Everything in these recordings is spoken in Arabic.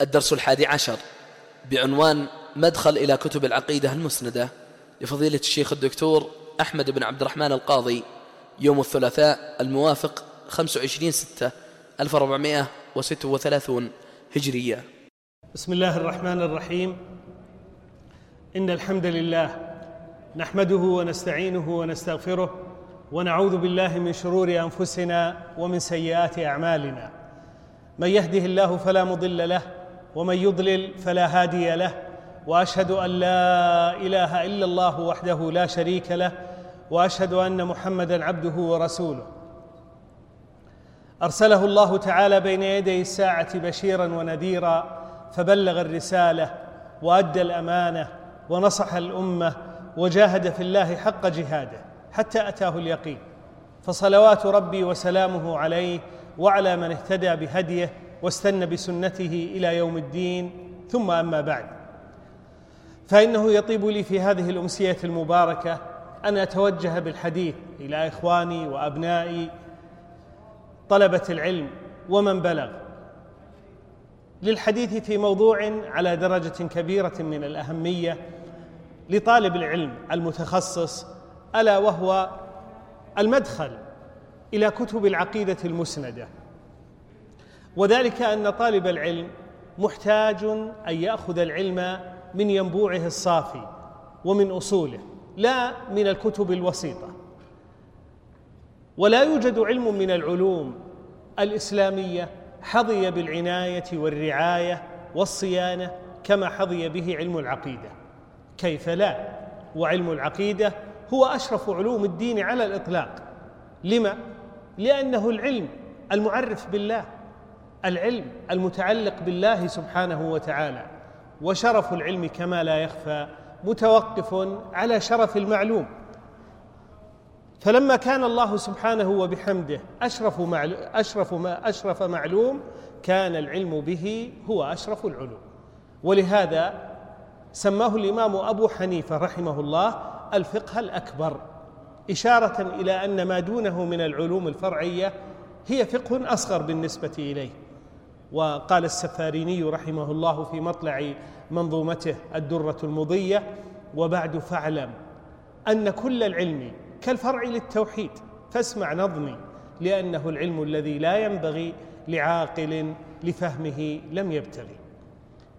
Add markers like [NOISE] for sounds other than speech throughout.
الدرس الحادي عشر بعنوان مدخل إلى كتب العقيدة المسندة لفضيلة الشيخ الدكتور أحمد بن عبد الرحمن القاضي يوم الثلاثاء الموافق 25 ستة 1436 هجرية. بسم الله الرحمن الرحيم. إن الحمد لله نحمده ونستعينه ونستغفره ونعوذ بالله من شرور أنفسنا ومن سيئات أعمالنا. من يهده الله فلا مضل له ومن يضلل فلا هادي له وأشهد أن لا إله إلا الله وحده لا شريك له وأشهد أن محمدا عبده ورسوله. أرسله الله تعالى بين يدي الساعة بشيرا ونذيرا فبلغ الرسالة وأدى الأمانة ونصح الأمة وجاهد في الله حق جهاده حتى أتاه اليقين. فصلوات ربي وسلامه عليه وعلى من اهتدى بهديه واستنى بسنته إلى يوم الدين ثم أما بعد. فإنه يطيب لي في هذه الأمسية المباركة أن أتوجه بالحديث إلى إخواني وأبنائي طلبة العلم ومن بلغ. للحديث في موضوع على درجة كبيرة من الأهمية لطالب العلم المتخصص ألا وهو المدخل إلى كتب العقيدة المسندة. وذلك أن طالب العلم محتاج أن يأخذ العلم من ينبوعه الصافي ومن أصوله لا من الكتب الوسيطة. ولا يوجد علم من العلوم الإسلامية حظي بالعناية والرعاية والصيانة كما حظي به علم العقيدة. كيف لا؟ وعلم العقيدة هو أشرف علوم الدين على الإطلاق. لما؟ لأنه العلم المعرف بالله. العلم المتعلق بالله سبحانه وتعالى وشرف العلم كما لا يخفى متوقف على شرف المعلوم. فلما كان الله سبحانه وبحمده أشرف أشرف ما أشرف معلوم كان العلم به هو أشرف العلوم. ولهذا سماه الإمام أبو حنيفة رحمه الله الفقه الأكبر إشارة إلى أن ما دونه من العلوم الفرعية هي فقه أصغر بالنسبة إليه. وقال السفاريني رحمه الله في مطلع منظومته الدرة المضية وبعد فاعلم أن كل العلم كالفرع للتوحيد فاسمع نظمي لأنه العلم الذي لا ينبغي لعاقل لفهمه لم يبتغي.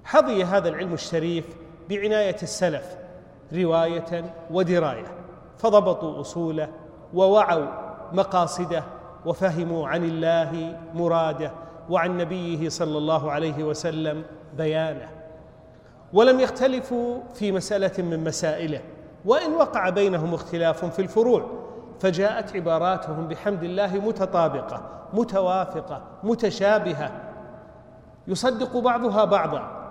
حظي هذا العلم الشريف بعناية السلف رواية ودراية فضبطوا أصوله ووعوا مقاصده وفهموا عن الله مراده وعن نبيه صلى الله عليه وسلم بيانه. ولم يختلفوا في مسألة من مسائله وإن وقع بينهم اختلاف في الفروع فجاءت عباراتهم بحمد الله متطابقة متوافقة متشابهة. يصدق بعضها بعضا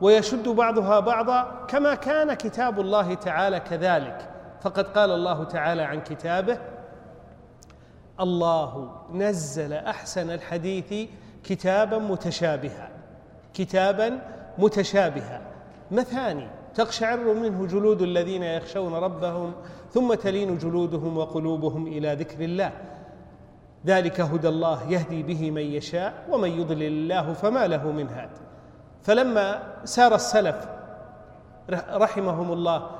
ويشد بعضها بعضا كما كان كتاب الله تعالى كذلك. فقد قال الله تعالى عن كتابه الله نزل أحسن الحديث كتابا متشابها كتابا متشابها. مثاني تقشعر منه جلود الذين يخشون ربهم ثم تلين جلودهم وقلوبهم إلى ذكر الله. ذلك هدى الله يهدي به من يشاء ومن يضلل الله فما له من هاد. فلما سار السلف رحمهم الله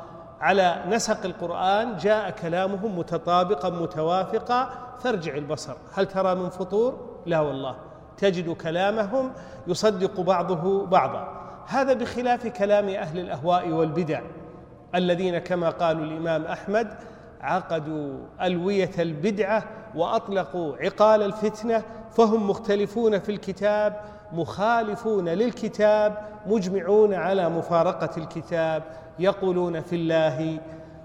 على نسق القرآن جاء كلامهم متطابقا متوافقا. فارجع البصر هل ترى من فطور؟ لا والله. تجد كلامهم يصدق بعضه بعضا. هذا بخلاف كلام أهل الأهواء والبدع الذين كما قالوا الإمام أحمد عقدوا ألوية البدعة وأطلقوا عقال الفتنة فهم مختلفون في الكتاب مخالفون للكتاب مجمعون على مفارقة الكتاب يقولون في الله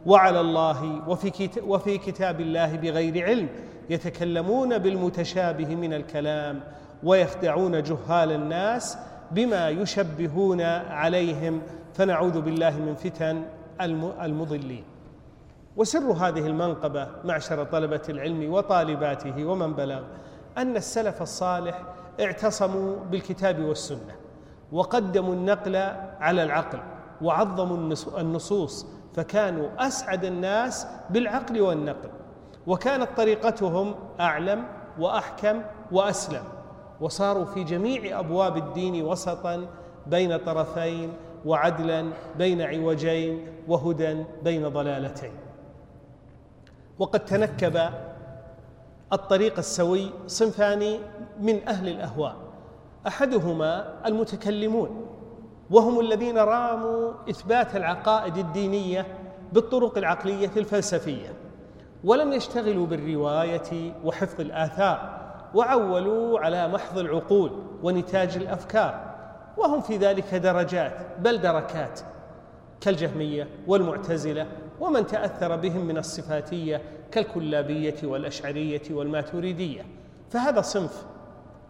وعلى الله وفي وفي كتاب الله بغير علم يتكلمون بالمتشابه من الكلام. ويخدعون جهال الناس بما يشبهون عليهم. فنعوذ بالله من فتن المضلين. وسر هذه المنقبة معشر طلبة العلم وطالباته ومن بلغ أن السلف الصالح اعتصموا بالكتاب والسنة وقدموا النقل على العقل وعظموا النصوص فكانوا أسعد الناس بالعقل والنقل. وكانت طريقتهم أعلم وأحكم وأسلم. وصاروا في جميع أبواب الدين وسطا بين طرفين وعدلا بين عوجين وهدى بين ضلالتين. وقد تنكب الطريق السوي صنفان من أهل الأهواء أحدهما المتكلمون وهم الذين راموا إثبات العقائد الدينية بالطرق العقلية الفلسفية ولم يشتغلوا بالرواية وحفظ الآثار وعولوا على محض العقول ونتاج الأفكار وهم في ذلك درجات بل دركات كالجهمية والمعتزلة ومن تأثر بهم من الصفاتية كالكلابية والأشعرية والماتريدية. فهذا صنف.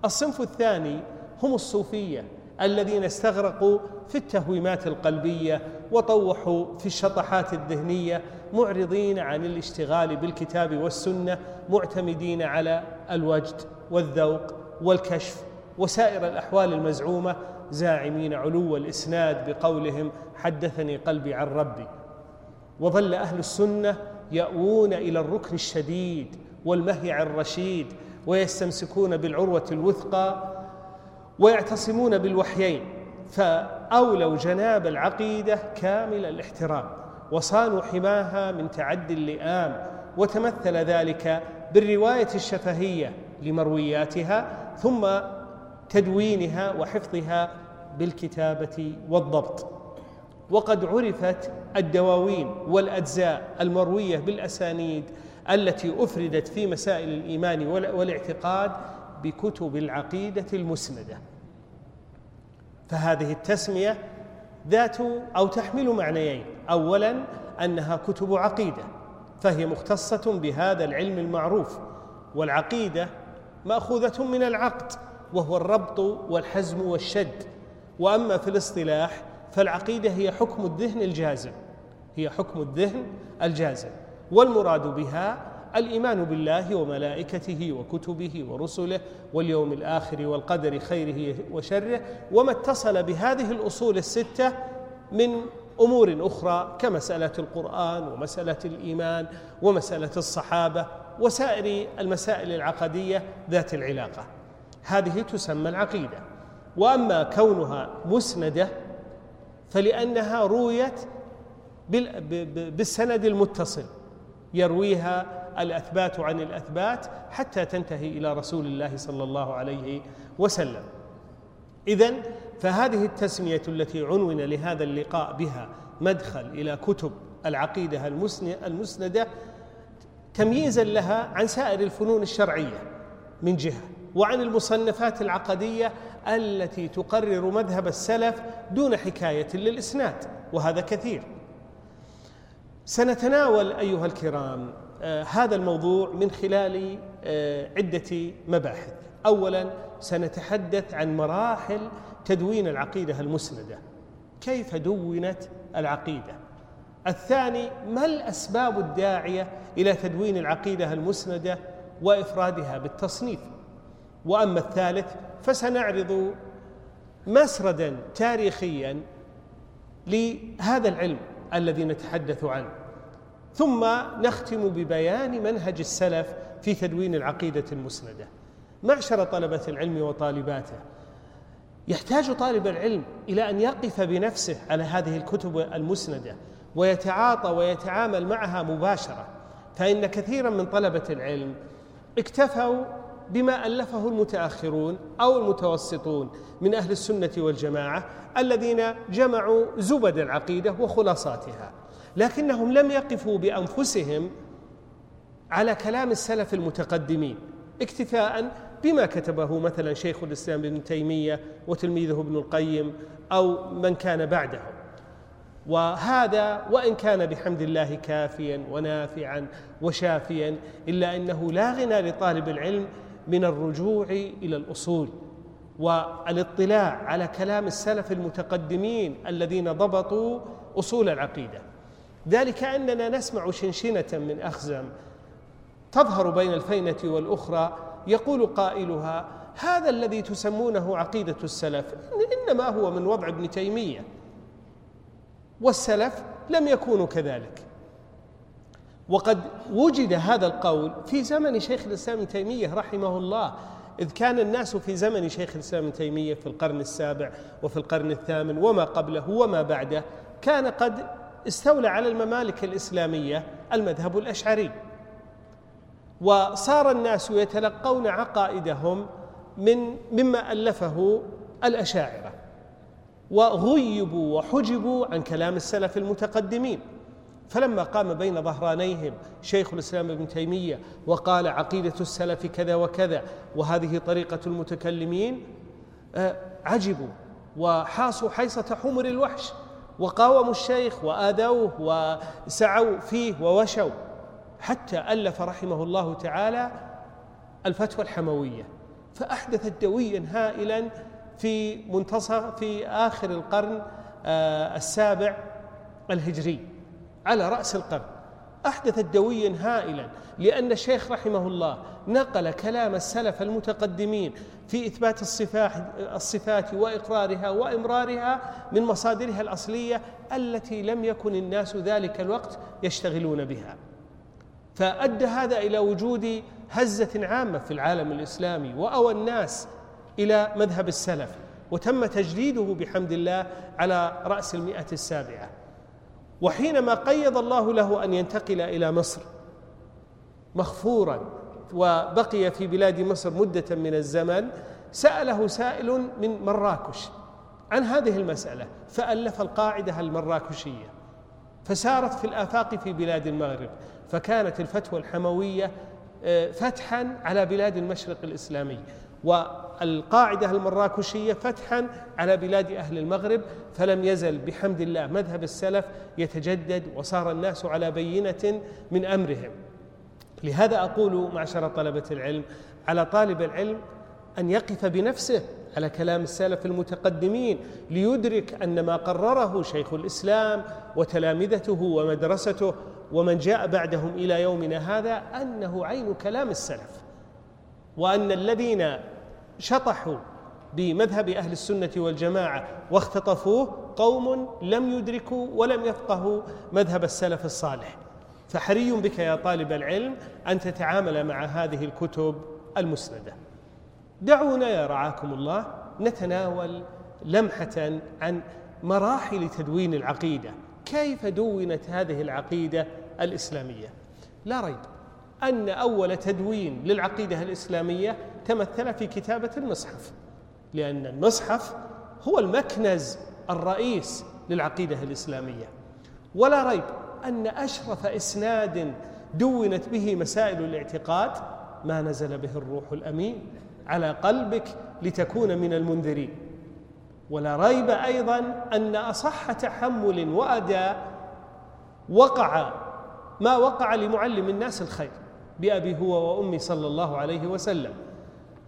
الصنف الثاني هم الصوفية الذين استغرقوا في التهويمات القلبية وطوحوا في الشطحات الذهنية معرضين عن الاشتغال بالكتاب والسنة معتمدين على الوجد والذوق والكشف. وسائر الأحوال المزعومة زاعمين علو الإسناد بقولهم حدثني قلبي عن ربي. وظل أهل السنة يأوون إلى الركن الشديد والمهيع الرشيد ويستمسكون بالعروة الوثقى ويعتصمون بالوحيين. فأولوا جناب العقيدة كامل الاحترام. وصانوا حماها من تعدي اللئام وتمثل ذلك بالرواية الشفهية لمروياتها ثم تدوينها وحفظها بالكتابة والضبط. وقد عرفت الدواوين والأجزاء المروية بالأسانيد التي أفردت في مسائل الإيمان والاعتقاد بكتب العقيدة المسندة. فهذه التسمية ذات أو تحمل معنيين. اولا أنها كتب عقيدة فهي مختصة بهذا العلم المعروف والعقيدة مأخوذة من العقد وهو الربط والحزم والشد. وأما في الاصطلاح فالعقيدة هي حكم الذهن الجازم هي حكم الذهن الجازم. والمراد بها الإيمان بالله وملائكته وكتبه ورسله واليوم الآخر والقدر خيره وشره وما اتصل بهذه الأصول الستة من أمور أخرى كمسألة القرآن ومسألة الإيمان ومسألة الصحابة وسائر المسائل العقدية ذات العلاقة. هذه تسمى العقيدة. وأما كونها مسندة فلأنها رويت بالسند المتصل يرويها الأثبات عن الأثبات حتى تنتهي إلى رسول الله صلى الله عليه وسلم. اذا فهذه التسمية التي عنون لهذا اللقاء بها مدخل إلى كتب العقيدة المسندة تمييزا لها عن سائر الفنون الشرعية من جهة وعن المصنفات العقدية التي تقرر مذهب السلف دون حكاية للإسناد وهذا كثير. سنتناول أيها الكرام هذا الموضوع من خلال آه عدة مباحث. اولا سنتحدث عن مراحل تدوين العقيدة المسندة. كيف دونت العقيدة؟ الثاني ما الأسباب الداعية إلى تدوين العقيدة المسندة وإفرادها بالتصنيف؟ وأما الثالث فسنعرض مسردا تاريخيا لهذا العلم الذي نتحدث عنه. ثم نختم ببيان منهج السلف في تدوين العقيدة المسندة. معشر طلبة العلم وطالباته. يحتاج طالب العلم إلى أن يقف بنفسه على هذه الكتب المسندة ويتعاطى ويتعامل معها مباشرة. فإن كثيرا من طلبة العلم اكتفوا بما ألفه المتأخرون أو المتوسطون من أهل السنة والجماعة الذين جمعوا زبد العقيدة وخلاصاتها. لكنهم لم يقفوا بأنفسهم على كلام السلف المتقدمين اكتفاء بما كتبه مثلا شيخ الإسلام ابن تيمية وتلميذه ابن القيم أو من كان بعده. وهذا وإن كان بحمد الله كافيا ونافعا وشافيا إلا أنه لا غنى لطالب العلم من الرجوع إلى الأصول والإطلاع على كلام السلف المتقدمين الذين ضبطوا أصول العقيدة. ذلك أننا نسمع شنشنة من أخزم تظهر بين الفينة والأخرى يقول قائلها هذا الذي تسمونه عقيدة السلف إنما هو من وضع ابن تيمية. والسلف لم يكونوا كذلك. وقد وجد هذا القول في زمن شيخ الإسلام ابن تيمية رحمه الله إذ كان الناس في زمن شيخ الإسلام ابن تيمية في القرن السابع وفي القرن الثامن وما قبله وما بعده كان قد استولى على الممالك الإسلامية المذهب الأشعري. وصار الناس يتلقون عقائدهم من مما ألفه الأشاعرة. وغيبوا وحجبوا عن كلام السلف المتقدمين. فلما قام بين ظهرانيهم شيخ الإسلام ابن تيمية وقال عقيدة السلف كذا وكذا وهذه طريقة المتكلمين آه، عجبوا وحاصوا حيصة حمر الوحش. وقاوموا الشيخ وآذوه وسعوا فيه ووشوا حتى ألف رحمه الله تعالى الفتوى الحموية. فاحدثت دويا هائلا في منتصف في آخر القرن آه، السابع الهجري على رأس القرن. أحدثت دويا هائلا لأن الشيخ رحمه الله نقل كلام السلف المتقدمين في إثبات الصفات, وإقرارها وإمرارها من مصادرها الأصلية التي لم يكن الناس ذلك الوقت يشتغلون بها. فأدى هذا إلى وجود هزة عامة في العالم الإسلامي وأوى الناس إلى مذهب السلف وتم تجديده بحمد الله على رأس المئة السابعة. وحينما قيض الله له أن ينتقل إلى مصر مخفورا وبقي في بلاد مصر مدة من الزمن سأله سائل من مراكش عن هذه المسألة فألف القاعدة المراكشية فسارت في الآفاق في بلاد المغرب فكانت الفتوى الحموية آه، فتحا على بلاد المشرق الإسلامي. والقاعدة المراكشية فتحا على بلاد أهل المغرب فلم يزل بحمد الله مذهب السلف يتجدد وصار الناس على بينة من أمرهم. لهذا أقول معشر طلبة العلم على طالب العلم أن يقف بنفسه على كلام السلف المتقدمين ليدرك أن ما قرره شيخ الإسلام وتلامذته ومدرسته ومن جاء بعدهم إلى يومنا هذا أنه عين كلام السلف وأن الذين شطحوا بمذهب أهل السنة والجماعة واختطفوه قوم لم يدركوا ولم يفقهوا مذهب السلف الصالح. فحري بك يا طالب العلم أن تتعامل مع هذه الكتب المسندة. دعونا يا رعاكم الله نتناول لمحة عن مراحل تدوين العقيدة. كيف دونت هذه العقيدة الإسلامية؟ لا ريب. أن أول تدوين للعقيدة الإسلامية تمثل في كتابة المصحف لأن المصحف هو المكنز الرئيس للعقيدة الإسلامية. ولا ريب أن أشرف إسناد دونت به مسائل الاعتقاد ما نزل به الروح الأمين على قلبك لتكون من المنذرين. ولا ريب أيضا أن أصح تحمل وأداء وقع ما وقع لمعلم الناس الخير. بأبي هو وأمي صلى الله عليه وسلم.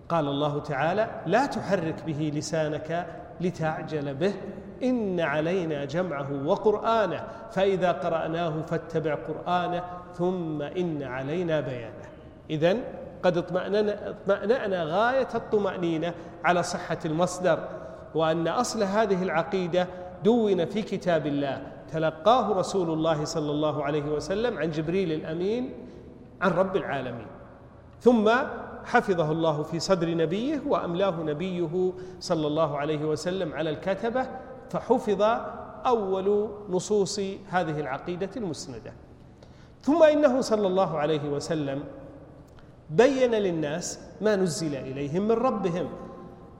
قال الله تعالى لا تحرك به لسانك لتعجل به إن علينا جمعه وقرآنه فإذا قرأناه فاتبع قرآنه ثم إن علينا بيانه. إذن قد اطمأننا غاية الطمأنينة على صحة المصدر وأن أصل هذه العقيدة دون في كتاب الله. تلقاه رسول الله صلى الله عليه وسلم عن جبريل الأمين عن رب العالمين. ثم حفظه الله في صدر نبيه وأملاه نبيه صلى الله عليه وسلم على الكتبة فحفظ أول نصوص هذه العقيدة المسندة. ثم إنه صلى الله عليه وسلم بين للناس ما نزل إليهم من ربهم.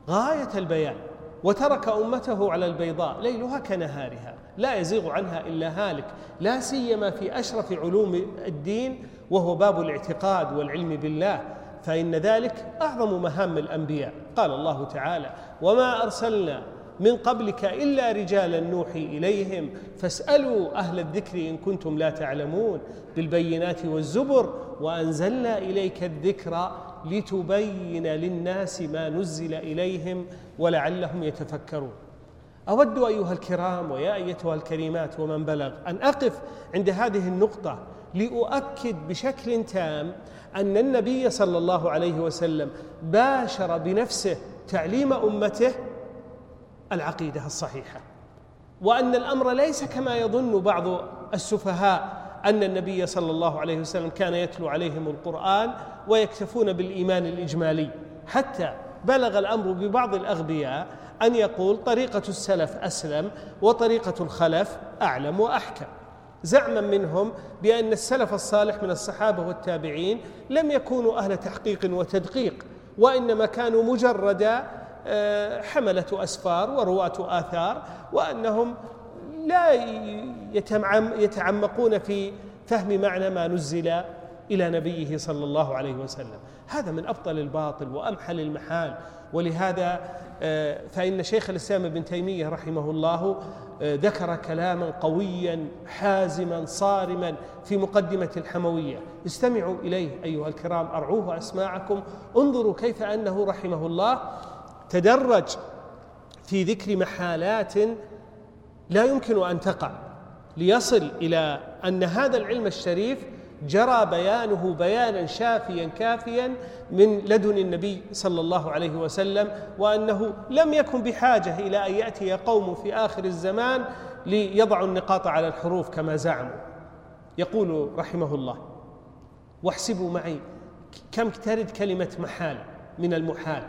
غاية البيان. وترك أمته على البيضاء ليلها كنهارها. لا يزيغ عنها إلا هالك. لا سيما في أشرف علوم الدين وهو باب الاعتقاد والعلم بالله فإن ذلك أعظم مهام الأنبياء. قال الله تعالى وما أرسلنا من قبلك إلا رجالا نوحي إليهم فاسألوا أهل الذكر إن كنتم لا تعلمون بالبينات والزبر وأنزلنا إليك الذكر لتبين للناس ما نزل إليهم ولعلهم يتفكرون. أود أيها الكرام ويا أيتها الكريمات ومن بلغ أن أقف عند هذه النقطة لأؤكد بشكل تام أن النبي صلى الله عليه وسلم باشر بنفسه تعليم أمته العقيدة الصحيحة. وأن الأمر ليس كما يظن بعض السفهاء أن النبي صلى الله عليه وسلم كان يتلو عليهم القرآن ويكتفون بالإيمان الإجمالي. حتى بلغ الأمر ببعض الأغبياء أن يقول طريقة السلف أسلم وطريقة الخلف أعلم وأحكم. زعما منهم بأن السلف الصالح من الصحابة والتابعين لم يكونوا أهل تحقيق وتدقيق وإنما كانوا مجرد آه، حملة أسفار ورواة آثار وأنهم لا يتعمقون في فهم معنى ما نزل إلى نبيه صلى الله عليه وسلم. هذا من أبطل الباطل وأمحل المحال ولهذا فإن شيخ الإسلام ابن تيمية رحمه الله آه، ذكر كلاما قويا حازما صارما في مقدمة الحموية. استمعوا إليه أيها الكرام أرعوه أسماعكم. انظروا كيف أنه رحمه الله تدرج في ذكر محالات لا يمكن أن تقع. ليصل إلى أن هذا العلم الشريف جرى بيانه بيانا شافيا كافيا من لدن النبي صلى الله عليه وسلم وأنه لم يكن بحاجة إلى أن يأتي قوم في آخر الزمان ليضعوا النقاط على الحروف كما زعموا. يقول رحمه الله واحسبوا معي كم ترد كلمة محال من المحال؟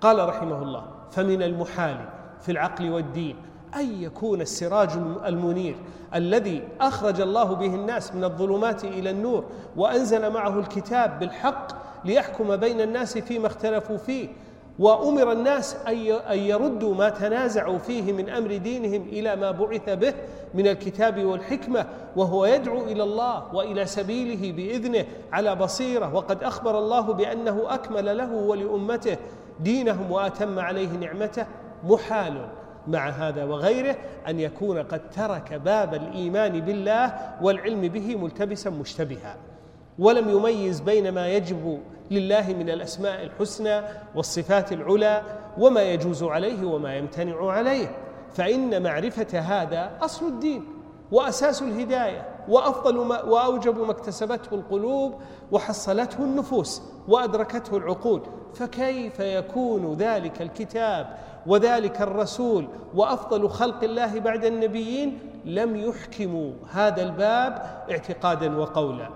قال رحمه الله فمن المحال في العقل والدين أن يكون السراج المنير الذي أخرج الله به الناس من الظلمات إلى النور وأنزل معه الكتاب بالحق ليحكم بين الناس فيما اختلفوا فيه وأمر الناس أن يردوا ما تنازعوا فيه من أمر دينهم إلى ما بعث به من الكتاب والحكمة وهو يدعو إلى الله وإلى سبيله بإذنه على بصيرة وقد أخبر الله بأنه أكمل له ولأمته دينهم وأتم عليه نعمته محال. مع هذا وغيره أن يكون قد ترك باب الإيمان بالله والعلم به ملتبسا مشتبها. ولم يميز بين ما يجب لله من الأسماء الحسنى والصفات العلى وما يجوز عليه وما يمتنع عليه. فإن معرفة هذا أصل الدين وأساس الهداية. وأفضل ما وأوجب ما اكتسبته القلوب وحصلته النفوس وأدركته العقول. فكيف يكون ذلك الكتاب وذلك الرسول وأفضل خلق الله بعد النبيين؟ لم يحكموا هذا الباب اعتقادا وقولا.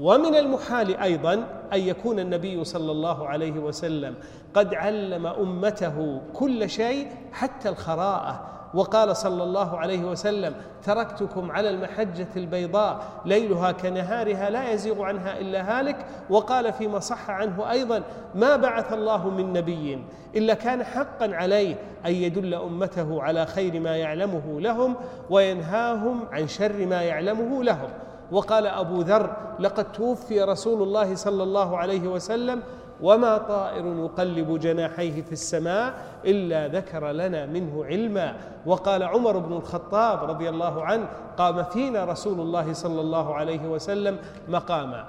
ومن المحال أيضا أن يكون النبي صلى الله عليه وسلم قد علم أمته كل شيء حتى الخراءة وقال صلى الله عليه وسلم تركتكم على المحجة البيضاء ليلها كنهارها لا يزيغ عنها إلا هالك. وقال فيما صح عنه أيضا ما بعث الله من نبي إلا كان حقا عليه أن يدل أمته على خير ما يعلمه لهم وينهاهم عن شر ما يعلمه لهم. وقال أبو ذر لقد توفي رسول الله صلى الله عليه وسلم وما طائر يقلب جناحيه في السماء إلا ذكر لنا منه علما. وقال عمر بن الخطاب رضي الله عنه قام فينا رسول الله صلى الله عليه وسلم مقاما.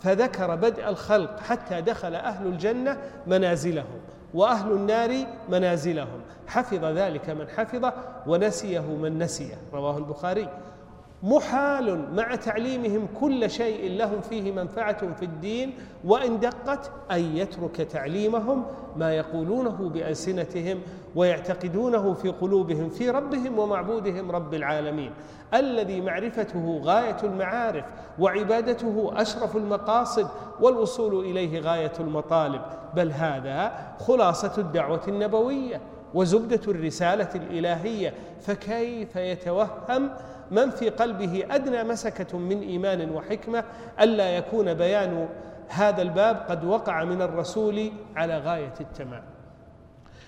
فذكر بدء الخلق حتى دخل أهل الجنة منازلهم وأهل النار منازلهم. حفظ ذلك من حفظه ونسيه من نسيه. رواه البخاري. محال مع تعليمهم كل شيء لهم فيه منفعة في الدين وإن دقت أن يترك تعليمهم ما يقولونه بألسنتهم ويعتقدونه في قلوبهم في ربهم ومعبودهم رب العالمين. الذي معرفته غاية المعارف وعبادته أشرف المقاصد والوصول إليه غاية المطالب. بل هذا خلاصة الدعوة النبوية وزبدة الرسالة الإلهية. فكيف يتوهم من في قلبه أدنى مسكة من إيمان وحكمة ألا يكون بيان هذا الباب قد وقع من الرسول على غاية التمام.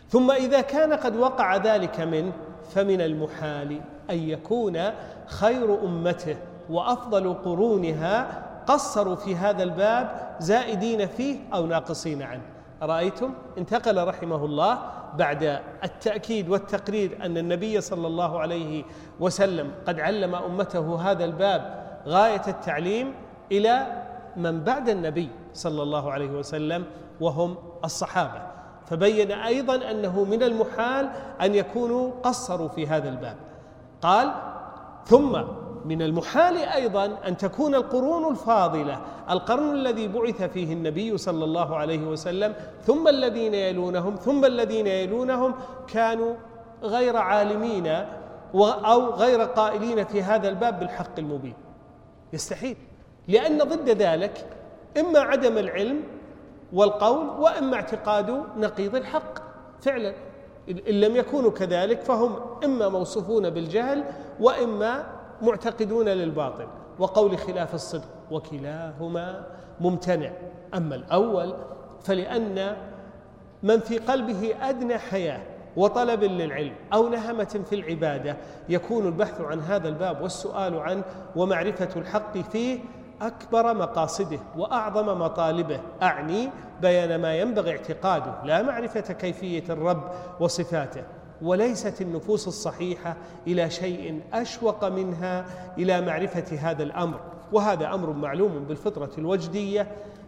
ثم إذا كان قد وقع ذلك منه فمن المحال أن يكون خير أمته وأفضل قرونها قصروا في هذا الباب زائدين فيه أو ناقصين عنه. رأيتم انتقل رحمه الله بعد التأكيد والتقرير أن النبي صلى الله عليه وسلم قد علم أمته هذا الباب غاية التعليم إلى من بعد النبي صلى الله عليه وسلم وهم الصحابة. فبين أيضا أنه من المحال أن يكونوا قصروا في هذا الباب. قال ثم من المحال أيضا أن تكون القرون الفاضلة القرن الذي بعث فيه النبي صلى الله عليه وسلم ثم الذين يلونهم ثم الذين يلونهم كانوا غير عالمين أو غير قائلين في هذا الباب بالحق المبين. يستحيل. لأن ضد ذلك إما عدم العلم والقول وإما اعتقاد نقيض الحق. فعلا. إن لم يكونوا كذلك فهم إما موصوفون بالجهل وإما معتقدون للباطل. وقول خلاف الصدق وكلاهما ممتنع. أما الأول فلأن من في قلبه أدنى حياة وطلب للعلم أو نهمة في العبادة يكون البحث عن هذا الباب والسؤال عنه ومعرفة الحق فيه أكبر مقاصده وأعظم مطالبه. أعني بيان ما ينبغي اعتقاده لا معرفة كيفية الرب وصفاته وليست النفوس الصحيحة إلى شيء أشوق منها إلى معرفة هذا الأمر. وهذا أمر معلوم بالفطرة الوجدية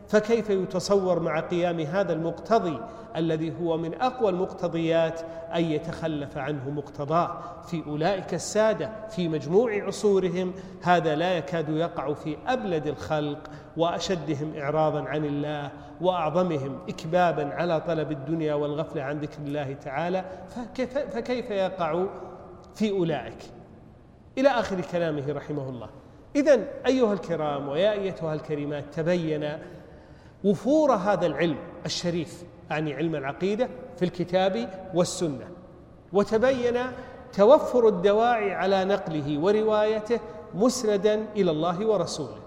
فكيف يتصور مع قيام هذا المقتضي الذي هو من أقوى المقتضيات أن يتخلف عنه مقتضاه؟ في أولئك السادة في مجموع عصورهم هذا لا يكاد يقع في أبلد الخلق وأشدهم اعراضا عن الله وأعظمهم اكبابا على طلب الدنيا والغفلة عن ذكر الله تعالى. فكيف, فكيف يقع في أولئك؟ إلى آخر كلامه رحمه الله. اذا أيها الكرام ويا أيتها الكريمات تبين وفور هذا العلم الشريف أعني علم العقيدة في الكتاب والسنة. وتبين توفر الدواعي على نقله وروايته مسندا إلى الله ورسوله.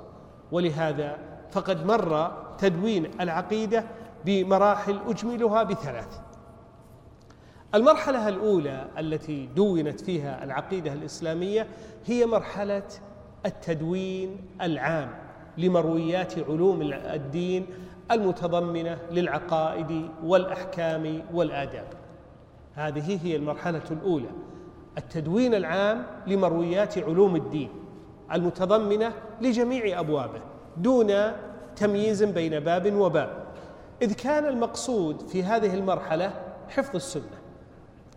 ولهذا فقد مر تدوين العقيدة بمراحل أجملها بثلاث. المرحلة الأولى التي دونت فيها العقيدة الإسلامية هي مرحلة التدوين العام لمرويات علوم الدين المتضمنة للعقائد والأحكام والآداب. هذه هي المرحلة الأولى. التدوين العام لمرويات علوم الدين المتضمنة لجميع أبوابه دون تمييز بين باب وباب. إذ كان المقصود في هذه المرحلة حفظ السنة.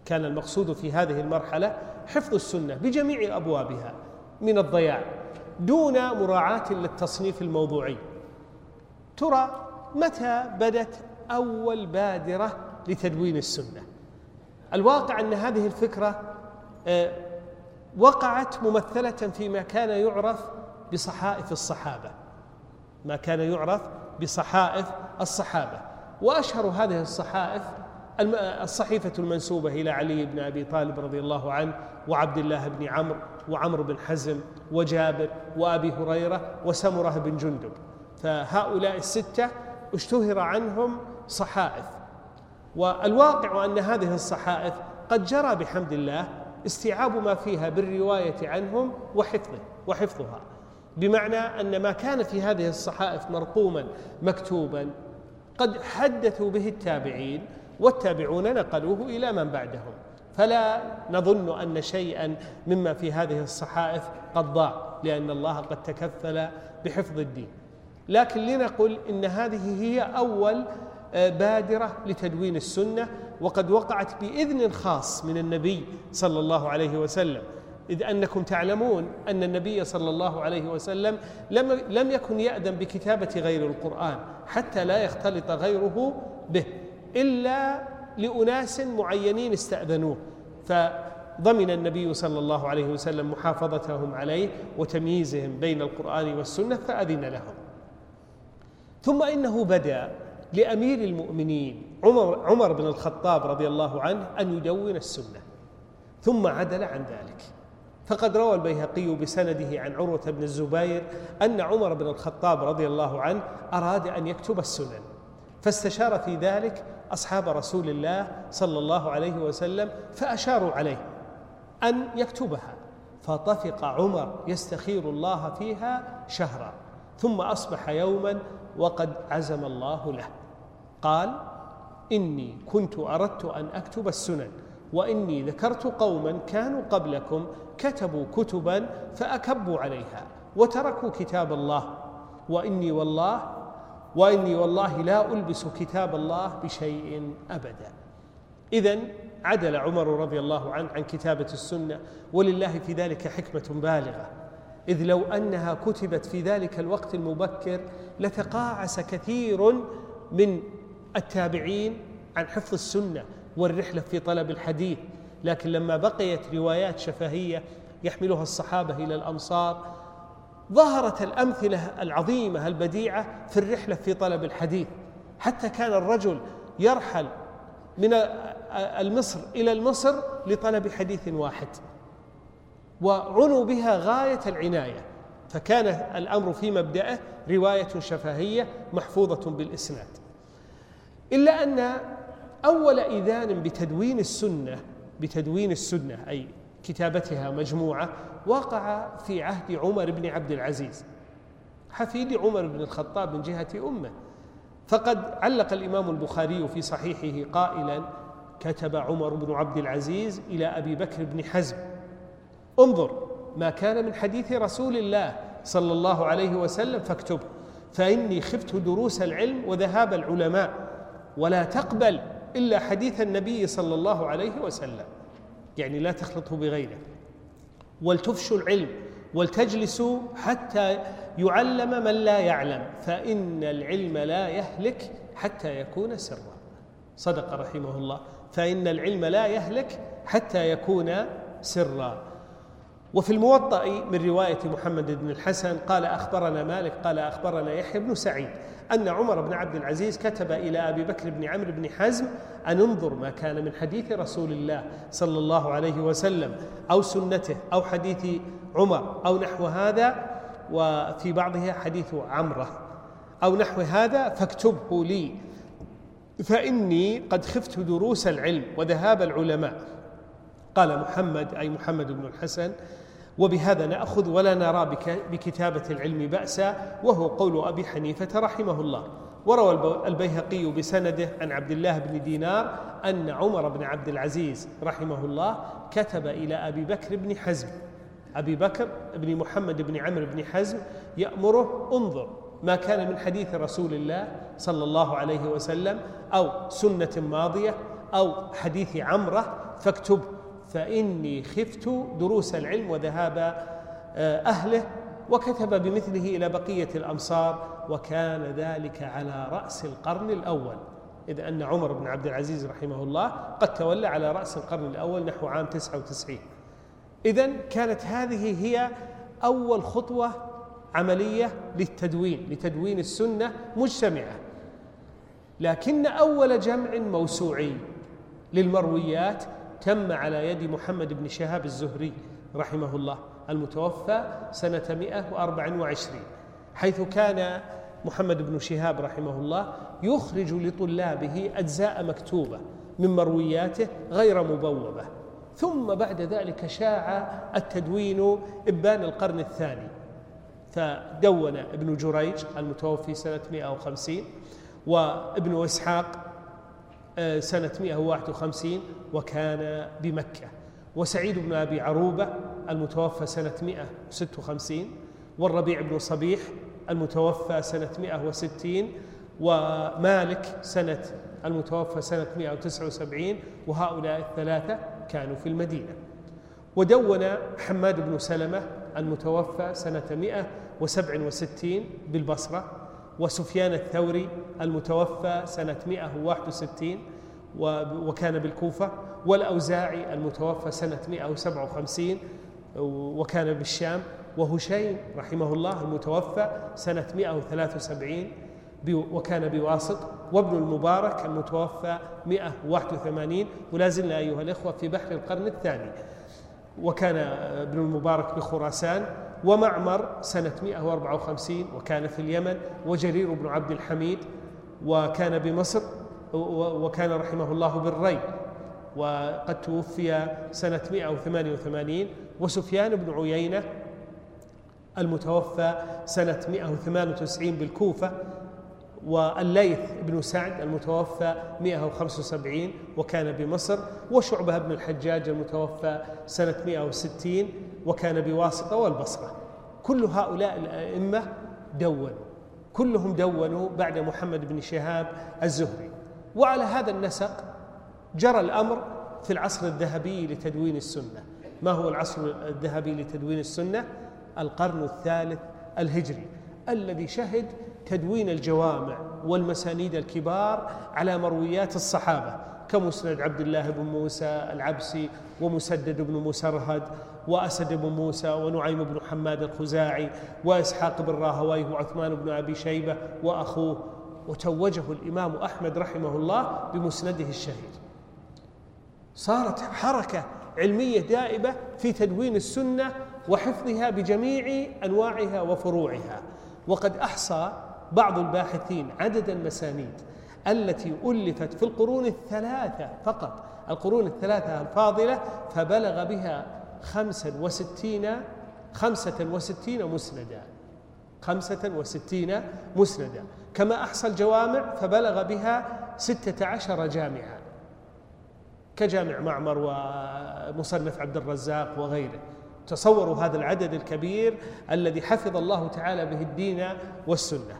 كان المقصود في هذه المرحلة حفظ السنة بجميع أبوابها من الضياع دون مراعاة للتصنيف الموضوعي. ترى متى بدت أول بادرة لتدوين السنة؟ الواقع أن هذه الفكرة آه، وقعت ممثلة فيما كان يعرف بصحائف الصحابة. ما كان يعرف بصحائف الصحابة. وأشهر هذه الصحائف الصحيفة المنسوبة إلى علي بن أبي طالب رضي الله عنه وعبد الله بن عمرو وعمرو بن حزم وجابر وأبي هريرة وسمرة بن جندب. فهؤلاء الستة اشتهر عنهم صحائف. والواقع أن هذه الصحائف قد جرى بحمد الله استيعاب ما فيها بالرواية عنهم وحفظه وحفظها. بمعنى أن ما كان في هذه الصحائف مرقوما مكتوبا قد حدثوا به التابعين والتابعون نقلوه إلى من بعدهم. فلا نظن أن شيئا مما في هذه الصحائف قد ضاع لأن الله قد تكفل بحفظ الدين. لكن لنقل إن هذه هي أول آه، بادرة لتدوين السنة وقد وقعت بإذن خاص من النبي صلى الله عليه وسلم. إذ أنكم تعلمون أن النبي صلى الله عليه وسلم لم لم يكن يأذن بكتابة غير القرآن حتى لا يختلط غيره به إلا لأناس معينين استأذنوه. فضمن النبي صلى الله عليه وسلم محافظتهم عليه وتمييزهم بين القرآن والسنة فأذن لهم. ثم إنه بدأ لأمير المؤمنين عمر عمر بن الخطاب رضي الله عنه أن يدون السنة ثم عدل عن ذلك. فقد روى البيهقي بسنده عن عروة بن الزبير أن عمر بن الخطاب رضي الله عنه أراد أن يكتب السنن فاستشار في ذلك أصحاب رسول الله صلى الله عليه وسلم فأشاروا عليه أن يكتبها. فطفق عمر يستخير الله فيها شهرا ثم أصبح يوما وقد عزم الله له. قال إني كنت أردت أن أكتب السنن وإني ذكرت قوما كانوا قبلكم كتبوا كتبا فأكبوا عليها وتركوا كتاب الله وإني والله وإني والله لا ألبس كتاب الله بشيء أبدا. اذا عدل عمر رضي الله عنه عن كتابة السنة ولله في ذلك حكمة بالغة. إذ لو أنها كتبت في ذلك الوقت المبكر لتقاعس كثير من التابعين عن حفظ السنة والرحلة في طلب الحديث. لكن لما بقيت روايات شفهية يحملها الصحابة إلى الأمصار ظهرت الأمثلة العظيمة البديعة في الرحلة في طلب الحديث. حتى كان الرجل يرحل من المصر إلى المصر لطلب حديث واحد. وعنوا بها غاية العناية. فكان الأمر في مبدأه رواية شفهية محفوظة بالإسناد. إلا أن أول إذان بتدوين السنة بتدوين السنة أي كتابتها مجموعة وقع في عهد عمر بن عبد العزيز. حفيد عمر بن الخطاب من جهة أمه. فقد علق الإمام البخاري في صحيحه قائلا كتب عمر بن عبد العزيز إلى أبي بكر بن حزم. انظر ما كان من حديث رسول الله صلى الله عليه وسلم فاكتبه. فإني خفت دروس العلم وذهاب العلماء ولا تقبل إلا حديث النبي صلى الله عليه وسلم. يعني لا تخلطه بغيره. ولتفشوا العلم ولتجلسوا حتى يعلم من لا يعلم. فإن العلم لا يهلك حتى يكون سرا. صدق رحمه الله. فإن العلم لا يهلك حتى يكون سرا. وفي الموطأ من رواية محمد بن الحسن قال أخبرنا مالك قال أخبرنا يحيى بن سعيد أن عمر بن عبد العزيز كتب إلى أبي بكر بن عمرو بن حزم أن انظر ما كان من حديث رسول الله صلى الله عليه وسلم أو سنته أو حديث عمر أو نحو هذا وفي بعضها حديث عمرة أو نحو هذا فاكتبه لي. فإني قد خفت دروس العلم وذهاب العلماء. قال محمد أي محمد بن الحسن وبهذا نأخذ ولا نرى بكتابة العلم بأسا وهو قول أبي حنيفة رحمه الله. وروى البيهقي بسنده عن عبد الله بن دينار أن عمر بن عبد العزيز رحمه الله كتب إلى أبي بكر بن حزم. أبي بكر بن محمد بن عمرو بن حزم يأمره انظر ما كان من حديث رسول الله صلى الله عليه وسلم أو سنة ماضية أو حديث عمرة فاكتبه فإني خفت دروس العلم وذهاب آه، أهله وكتب بمثله إلى بقية الأمصار وكان ذلك على رأس القرن الأول. إذ أن عمر بن عبد العزيز رحمه الله قد تولى على رأس القرن الأول نحو عام 99 إذا كانت هذه هي أول خطوة عملية للتدوين لتدوين السنة مجتمعة. لكن أول جمع موسوعي للمرويات تم على يد محمد بن شهاب الزهري رحمه الله المتوفى سنة 124 حيث كان محمد بن شهاب رحمه الله يخرج لطلابه أجزاء مكتوبة من مروياته غير مبوبة. ثم بعد ذلك شاع التدوين إبان القرن الثاني. فدون ابن جريج المتوفي سنة 150 وابن إسحاق سنة 151 وكان بمكة. وسعيد بن أبي عروبة المتوفى سنة 156 والربيع بن صبيح المتوفى سنة 160 ومالك سنة المتوفى سنة 179 وهؤلاء الثلاثة كانوا في المدينة. ودون حماد بن سلمة المتوفى سنة 167 بالبصرة وسفيان الثوري المتوفى سنة 161 وكان بالكوفة والأوزاعي المتوفى سنة 157 وكان بالشام وهشيم رحمه الله المتوفى سنة 173 وكان بواسط وابن المبارك المتوفى 181 ولا زلنا أيها الإخوة في بحر القرن الثاني. وكان ابن المبارك بخراسان ومعمر سنة 154 وكان في اليمن وجرير بن عبد الحميد وكان بمصر وكان رحمه الله بالري. وقد توفي سنة 188 وسفيان بن عيينة المتوفى سنة 198 بالكوفة. والليث بن سعد المتوفى 175 وكان بمصر وشعبة بن الحجاج المتوفى سنة 160 وكان بواسطة والبصرة. كل هؤلاء الأئمة دونوا كلهم دونوا بعد محمد بن شهاب الزهري. وعلى هذا النسق جرى الأمر في العصر الذهبي لتدوين السنة. ما هو العصر الذهبي لتدوين السنة؟ القرن الثالث الهجري الذي شهد تدوين الجوامع والمسانيد الكبار على مرويات الصحابة كمسند عبد الله بن موسى العبسي ومسدد بن مسرهد وأسد بن موسى ونعيم بن حماد الخزاعي وإسحاق بن راهويه وعثمان بن أبي شيبة وأخوه. وتوجه الإمام أحمد رحمه الله بمسنده الشهير. صارت حركة علمية دائبة في تدوين السنة وحفظها بجميع أنواعها وفروعها. وقد أحصى بعض الباحثين عدد المسانيد التي ألفت في القرون الثلاثة فقط القرون الثلاثة الفاضلة فبلغ بها خمسا وستين خمسة وستين مسندا خمسة وستين مسندا. كما أحصى الجوامع فبلغ بها ستة عشر جامعا كجامع معمر ومصنف عبد الرزاق وغيره. تصوروا هذا العدد الكبير الذي حفظ الله تعالى به الدين والسنة.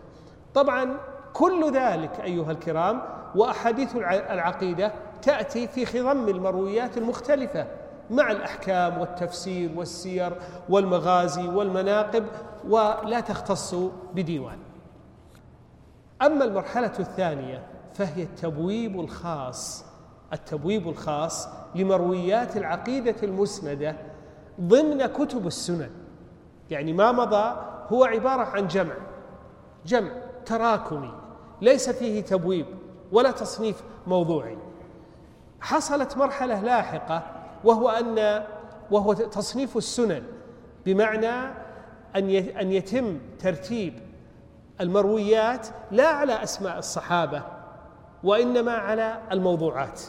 طبعا كل ذلك أيها الكرام وأحاديث العقيدة تأتي في خضم المرويات المختلفة مع الأحكام والتفسير والسير والمغازي والمناقب ولا تختص بديوان. أما المرحلة الثانية فهي التبويب الخاص التبويب الخاص لمرويات العقيدة المسندة ضمن كتب السنن. يعني ما مضى هو عبارة عن جمع جمع. تراكمي ليس فيه تبويب ولا تصنيف موضوعي. حصلت مرحلة لاحقة وهو أن وهو تصنيف السنن بمعنى أن أن يتم ترتيب المرويات لا على أسماء الصحابة وإنما على الموضوعات.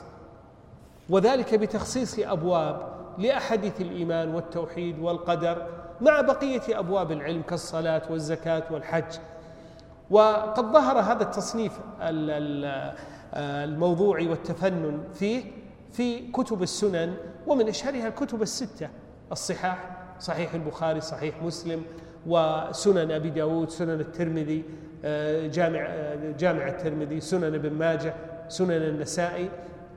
وذلك بتخصيص أبواب لأحاديث الإيمان والتوحيد والقدر مع بقية أبواب العلم كالصلاة والزكاة والحج. وقد ظهر هذا التصنيف الموضوعي والتفنن فيه في كتب السنن ومن أشهرها الكتب الستة الصحاح صحيح البخاري صحيح مسلم وسنن أبي داود سنن الترمذي آه، جامع آه، جامع الترمذي سنن ابن ماجه سنن النسائي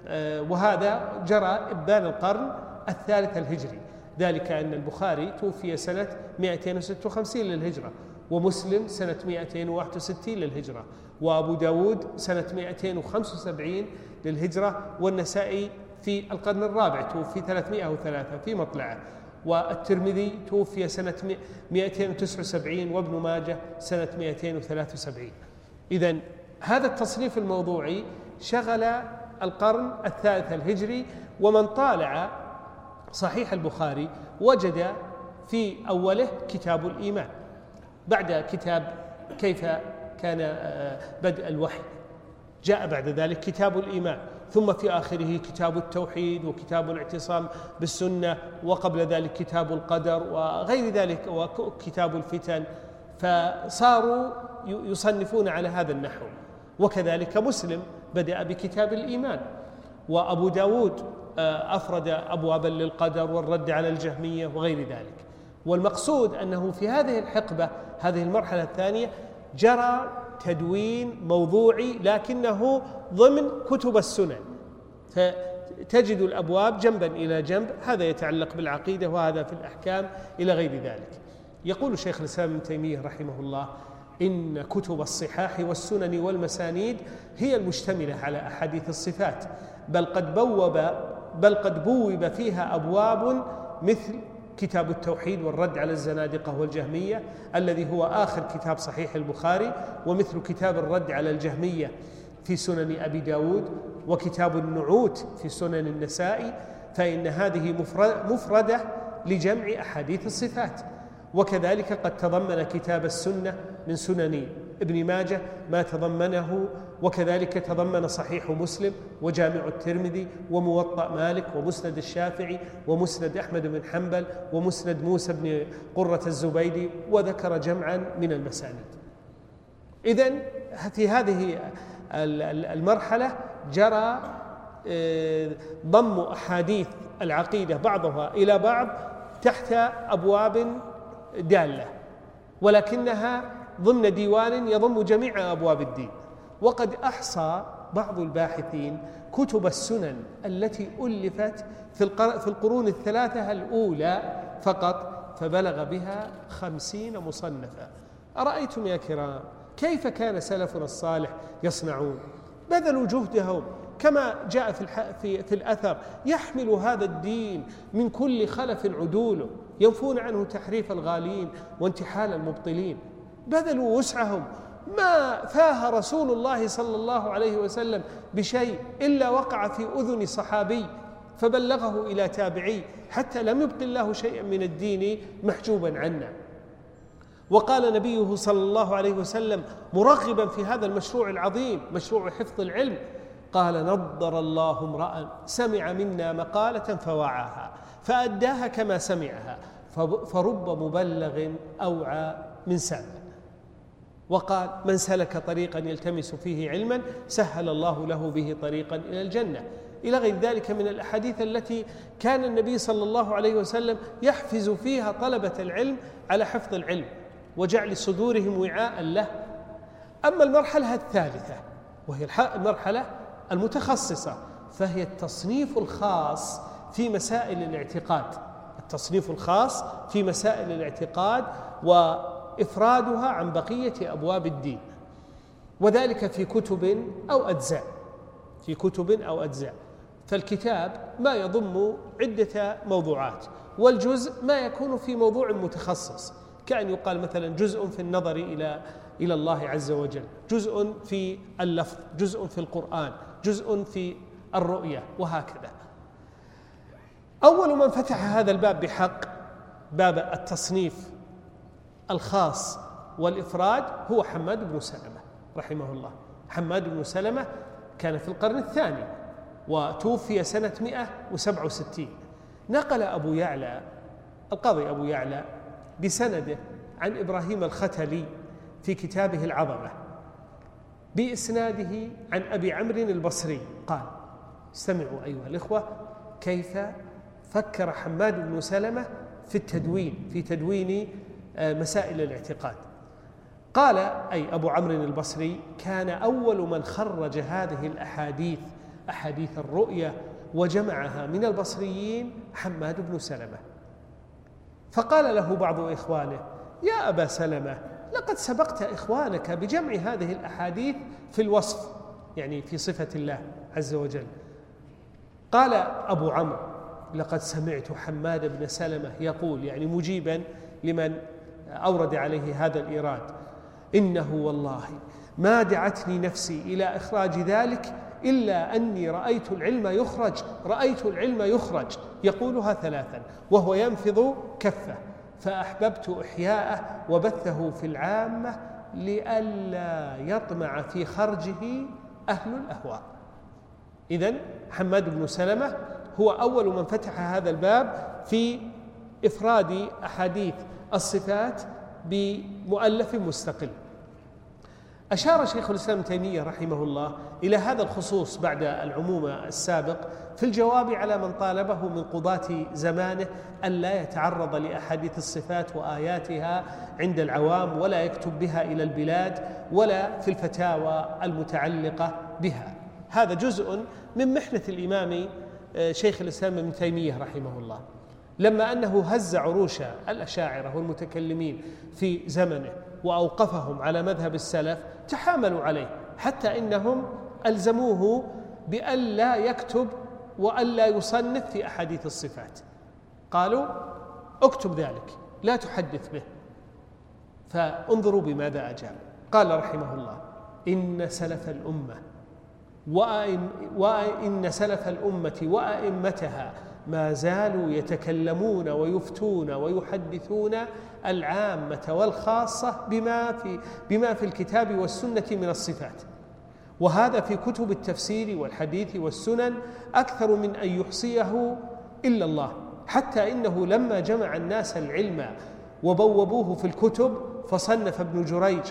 آه، وهذا جرى ابان القرن الثالث الهجري. ذلك أن البخاري توفي سنة 256 للهجرة. ومسلم سنة 261 للهجرة وأبو داود سنة 275 للهجرة والنسائي في القرن الرابع توفي 303 في مطلعه والترمذي توفي سنة 279 وابن ماجه سنة 273 إذا هذا التصنيف الموضوعي شغل القرن الثالث الهجري ومن طالع صحيح البخاري وجد في أوله كتاب الإيمان. بعد كتاب كيف كان آه، بدء الوحي. جاء بعد ذلك كتاب الإيمان ثم في آخره كتاب التوحيد وكتاب الاعتصام بالسنة وقبل ذلك كتاب القدر وغير ذلك وكتاب الفتن. فصاروا يصنفون على هذا النحو. وكذلك مسلم بدأ بكتاب الإيمان. وأبو داود آه، أفرد أبوابا للقدر والرد على الجهمية وغير ذلك. والمقصود أنه في هذه الحقبة هذه المرحلة الثانية جرى تدوين موضوعي لكنه ضمن كتب السنن. فتجد الأبواب جنبا إلى جنب هذا يتعلق بالعقيدة وهذا في الأحكام إلى غير ذلك. يقول شيخ الإسلام ابن تيمية رحمه الله إن كتب الصحاح والسنن والمسانيد هي المشتملة على أحاديث الصفات بل قد بوب بل قد بوب فيها أبواب مثل كتاب التوحيد والرد على الزنادقة والجهمية الذي هو آخر كتاب صحيح البخاري ومثل كتاب الرد على الجهمية في سنن أبي داود وكتاب النعوت في سنن النسائي فإن هذه مفردة لجمع أحاديث الصفات. وكذلك قد تضمن كتاب السنة من سنن ابن ماجه ما تضمنه وكذلك تضمن صحيح مسلم وجامع الترمذي وموطأ مالك ومسند الشافعي ومسند أحمد بن حنبل ومسند موسى بن قرة الزبيدي وذكر جمعا من المسانيد إذا في هذه المرحلة جرى آه، ضم أحاديث العقيدة بعضها إلى بعض تحت أبواب دالة ولكنها ضمن ديوان يضم جميع أبواب الدين. وقد أحصى بعض الباحثين كتب السنن التي ألفت في القرون الثلاثة الأولى فقط فبلغ بها خمسين مصنفا. أرأيتم يا كرام كيف كان سلفنا الصالح يصنعون؟ بذلوا جهدهم. كما جاء في, في, في الأثر يحمل هذا الدين من كل خلف عدوله ينفون عنه تحريف الغالين وانتحال المبطلين. بذلوا وسعهم. ما فاه رسول الله صلى الله عليه وسلم بشيء إلا وقع في أذن صحابي فبلغه إلى تابعي حتى لم يبق الله شيئا من الدين محجوبا عنا. وقال نبيه صلى الله عليه وسلم مرغبا في هذا المشروع العظيم مشروع حفظ العلم قال نضر الله امرا سمع منا مقالة فوعاها فأداها كما سمعها فرب مبلغ أوعى من سامع. وقال من سلك طريقا يلتمس فيه علما سهل الله له به طريقا إلى الجنة. إلى غير ذلك من الأحاديث التي كان النبي صلى الله عليه وسلم يحفز فيها طلبة العلم على حفظ العلم وجعل صدورهم وعاء له. أما المرحلة الثالثة وهي المرحلة المتخصصة فهي التصنيف الخاص في مسائل الاعتقاد. التصنيف الخاص في مسائل الاعتقاد وافرادها عن بقية أبواب الدين وذلك في كتب أو أجزاء في كتب أو أجزاء. فالكتاب ما يضم عدة موضوعات والجزء ما يكون في موضوع متخصص كأن يقال مثلا جزء في النظر إلى إلى الله عز وجل جزء في اللفظ جزء في القرآن جزء في الرؤية وهكذا. أول من فتح هذا الباب بحق باب التصنيف الخاص والإفراد هو حماد بن سلمة رحمه الله. حماد بن سلمة كان في القرن الثاني وتوفي سنة 167 نقل أبو يعلى القاضي أبو يعلى بسنده عن إبراهيم الختلي في كتابه العظمة بإسناده عن أبي عمرو البصري. قال استمعوا أيها الإخوة كيف فكر حماد بن سلمة في التدوين في تدوين مسائل الاعتقاد. قال أي أبو عمرو البصري كان أول من خرج هذه الأحاديث أحاديث الرؤية وجمعها من البصريين حماد بن سلمة. فقال له بعض إخوانه يا أبا سلمة لقد سبقت إخوانك بجمع هذه الأحاديث في الوصف يعني في صفة الله عز وجل. قال أبو عمرو لقد سمعت حماد بن سلمة يقول يعني مجيبا لمن أورد عليه هذا الإيراد. إنه والله ما دعتني نفسي إلى إخراج ذلك إلا أني رأيت العلم يخرج رأيت العلم يخرج. يقولها ثلاثا وهو ينفض كفه فأحببت إحياءه وبثه في العامة لئلا يطمع في خرجه أهل الأهواء. إذا حماد بن سلمة هو أول من فتح هذا الباب في إفراد أحاديث الصفات بمؤلف مستقل. أشار شيخ الإسلام تيمية رحمه الله إلى هذا الخصوص بعد العموم السابق في الجواب على من طالبه من قضاة زمانه أن لا يتعرض لأحاديث الصفات وآياتها عند العوام ولا يكتب بها إلى البلاد ولا في الفتاوى المتعلقة بها. هذا جزء من محنة الإمام آه، شيخ الإسلام ابن تيمية رحمه الله. لما أنه هز عروش الأشاعرة والمتكلمين في زمنه وأوقفهم على مذهب السلف تحاملوا عليه حتى إنهم ألزموه بأن لا يكتب وأن لا يصنف في أحاديث الصفات. قالوا اكتب ذلك لا تحدث به. فانظروا بماذا أجاب. قال رحمه الله إن سلف الأمة وإن سلف الأمة وأئمتها ما زالوا يتكلمون ويفتون ويحدثون العامة والخاصة بما في بما في الكتاب والسنة من الصفات. وهذا في كتب التفسير والحديث والسنن أكثر من أن يحصيه إلا الله. حتى إنه لما جمع الناس العلم وبوبوه في الكتب فصنف ابن جريج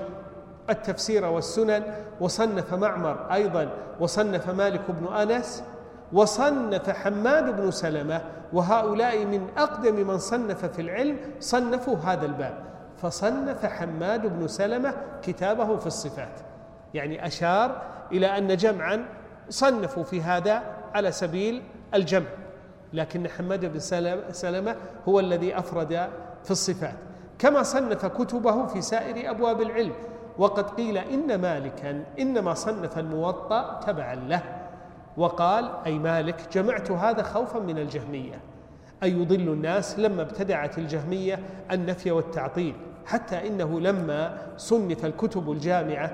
التفسير والسنن وصنف معمر أيضا وصنف مالك بن أنس وصنف حماد بن سلمة وهؤلاء من أقدم من صنف في العلم صنفوا هذا الباب. فصنف حماد بن سلمة كتابه في الصفات. يعني أشار إلى أن جمعا صنفوا في هذا على سبيل الجمع. لكن حماد بن سلمة هو الذي أفرد في الصفات. كما صنف كتبه في سائر أبواب العلم. وقد قيل إن مالكا إنما صنف الموطأ تبعا له. وقال أي مالك جمعت هذا خوفا من الجهمية. أي يضل الناس لما ابتدعت الجهمية النفي والتعطيل حتى إنه لما صنف الكتب الجامعة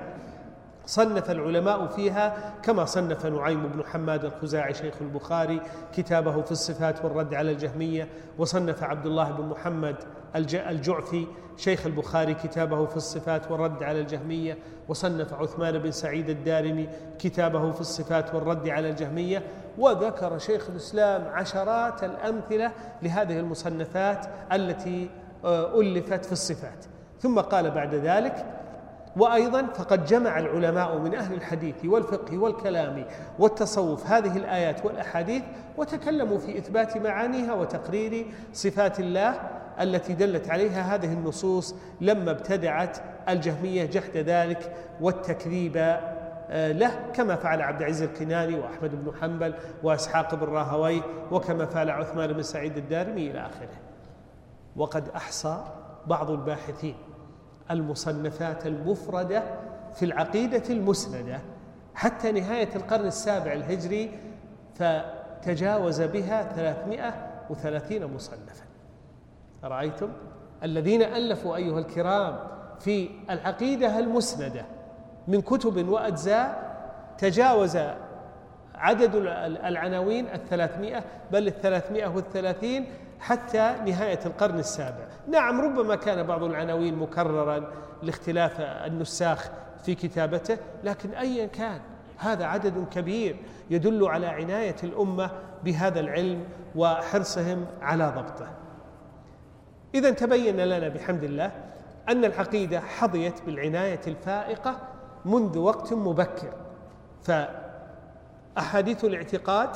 صنف العلماء فيها كما صنف نعيم بن حماد الخزاعي شيخ البخاري كتابه في الصفات والرد على الجهمية وصنف عبد الله بن محمد الجعفي شيخ البخاري كتابه في الصفات والرد على الجهمية وصنف عثمان بن سعيد الدارمي كتابه في الصفات والرد على الجهمية وذكر شيخ الإسلام عشرات الأمثلة لهذه المصنفات التي آه، ألفت في الصفات. ثم قال بعد ذلك وأيضا فقد جمع العلماء من أهل الحديث والفقه والكلام والتصوف هذه الآيات والأحاديث وتكلموا في إثبات معانيها وتقرير صفات الله التي دلت عليها هذه النصوص لما ابتدعت الجهمية جحد ذلك والتكذيب آه، له كما فعل عبد العزيز الكناني وأحمد بن حنبل وإسحاق بن راهويه وكما فعل عثمان بن سعيد الدارمي إلى آخره. وقد أحصى بعض الباحثين المصنفات المفردة في العقيدة المسندة حتى نهاية القرن السابع الهجري فتجاوز بها 330 مصنفا. أرأيتم؟ الذين ألفوا أيها الكرام في العقيدة المسندة من كتب وأجزاء تجاوز عدد العناوين الثلاثمائة بل الثلاثمائة والثلاثين حتى نهاية القرن السابع. نعم ربما كان بعض العناوين مكررا لاختلاف النساخ في كتابته لكن أيا كان هذا عدد كبير يدل على عناية الأمة بهذا العلم وحرصهم على ضبطه. إذا تبين لنا بحمد الله أن العقيدة حظيت بالعناية الفائقة منذ وقت مبكر. فأحاديث الاعتقاد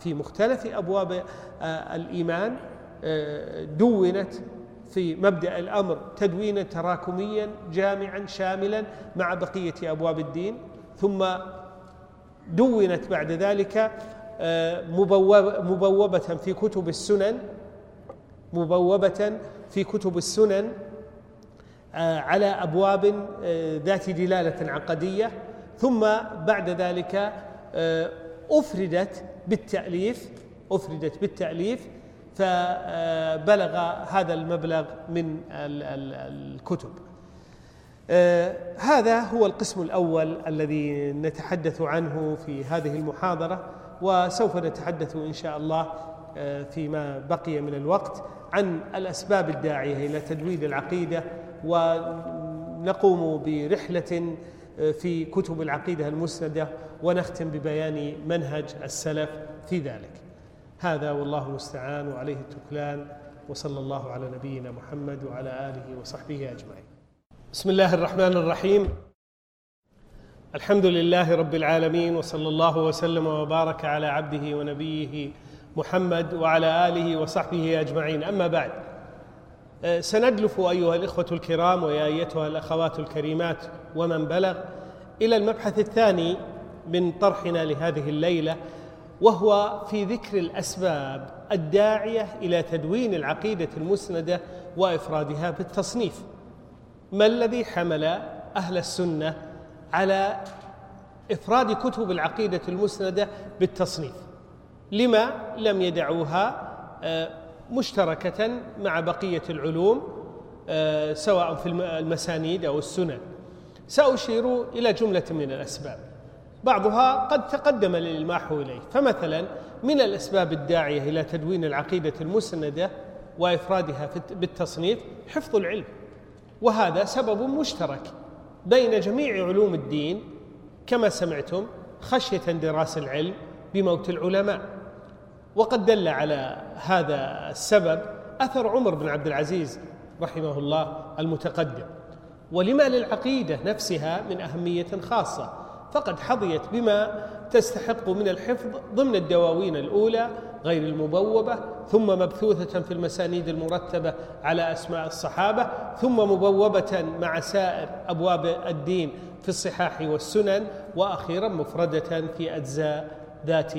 في مختلف أبواب آه، الإيمان دونت في مبدأ الأمر تدوينا تراكميا جامعا شاملا مع بقية أبواب الدين. ثم دونت بعد ذلك آه، مبوبة في كتب السنن مبوبة في كتب السنن آه، على أبواب آه، ذات دلالة عقدية. ثم بعد ذلك أفردت بالتأليف أفردت بالتأليف فبلغ هذا المبلغ من الكتب. آه، هذا هو القسم الأول الذي نتحدث عنه في هذه المحاضرة وسوف نتحدث إن شاء الله آه، فيما بقي من الوقت. عن الأسباب الداعية إلى تدوين العقيدة ونقوم برحلة آه، في كتب العقيدة المسنده ونختم ببيان منهج السلف في ذلك هذا والله المستعان وعليه التكلان وصلى الله على نبينا محمد وعلى آله وصحبه أجمعين. بسم الله الرحمن الرحيم. الحمد لله رب العالمين وصلى الله وسلم وبارك على عبده ونبيه محمد وعلى آله وصحبه أجمعين. أما بعد أه، سندلف أيها الإخوة الكرام ويا أيتها الأخوات الكريمات ومن بلغ إلى المبحث الثاني من طرحنا لهذه الليلة وهو في ذكر الأسباب الداعية إلى تدوين العقيدة المسندة وإفرادها بالتصنيف. ما الذي حمل أهل السنة على إفراد كتب العقيدة المسندة بالتصنيف؟ لما لم يدعوها آه، مشتركة مع بقية العلوم آه، سواء في المسانيد أو السنن. سأشير إلى جملة من الأسباب. بعضها قد تقدم الإلماح إليه. فمثلا من الأسباب الداعية إلى تدوين العقيدة المسندة وإفرادها بالتصنيف حفظ العلم. وهذا سبب مشترك بين جميع علوم الدين كما سمعتم خشية اندراس العلم بموت العلماء. وقد دل على هذا السبب أثر عمر بن عبد العزيز رحمه الله المتقدم. ولما للعقيدة نفسها من أهمية خاصة فقد حظيت بما تستحق من الحفظ ضمن الدواوين الأولى غير المبوبة ثم مبثوثة في المسانيد المرتبة على أسماء الصحابة ثم مبوبة مع سائر أبواب الدين في الصحاح والسنن وأخيرا مفردة في أجزاء ذات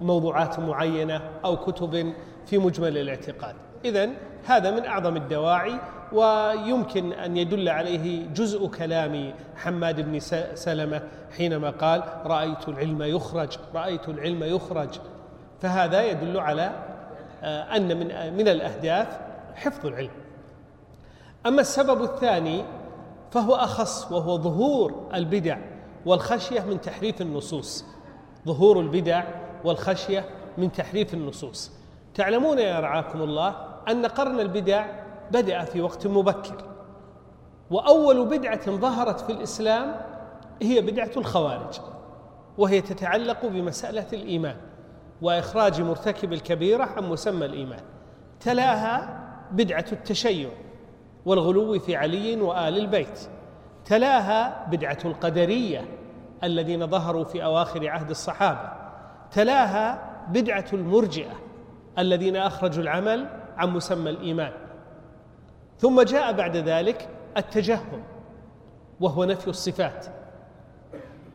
موضوعات معينة أو كتب في مجمل الاعتقاد. اذا هذا من أعظم الدواعي ويمكن أن يدل عليه جزء كلام حماد بن سلمة حينما قال رأيت العلم يخرج رأيت العلم يخرج. فهذا يدل على آه، أن من من الأهداف حفظ العلم. أما السبب الثاني فهو أخص وهو ظهور البدع والخشية من تحريف النصوص. ظهور البدع والخشية من تحريف النصوص. تعلمون يا رعاكم الله أن قرن البدع بدأ في وقت مبكر وأول بدعة ظهرت في الإسلام هي بدعة الخوارج وهي تتعلق بمسألة الإيمان وإخراج مرتكب الكبيرة عن مسمى الإيمان. تلاها بدعة التشيع والغلو في علي وآل البيت. تلاها بدعة القدرية الذين ظهروا في أواخر عهد الصحابة. تلاها بدعة المرجئة الذين أخرجوا العمل عن مسمى الإيمان. ثم جاء بعد ذلك التجهم وهو نفي الصفات.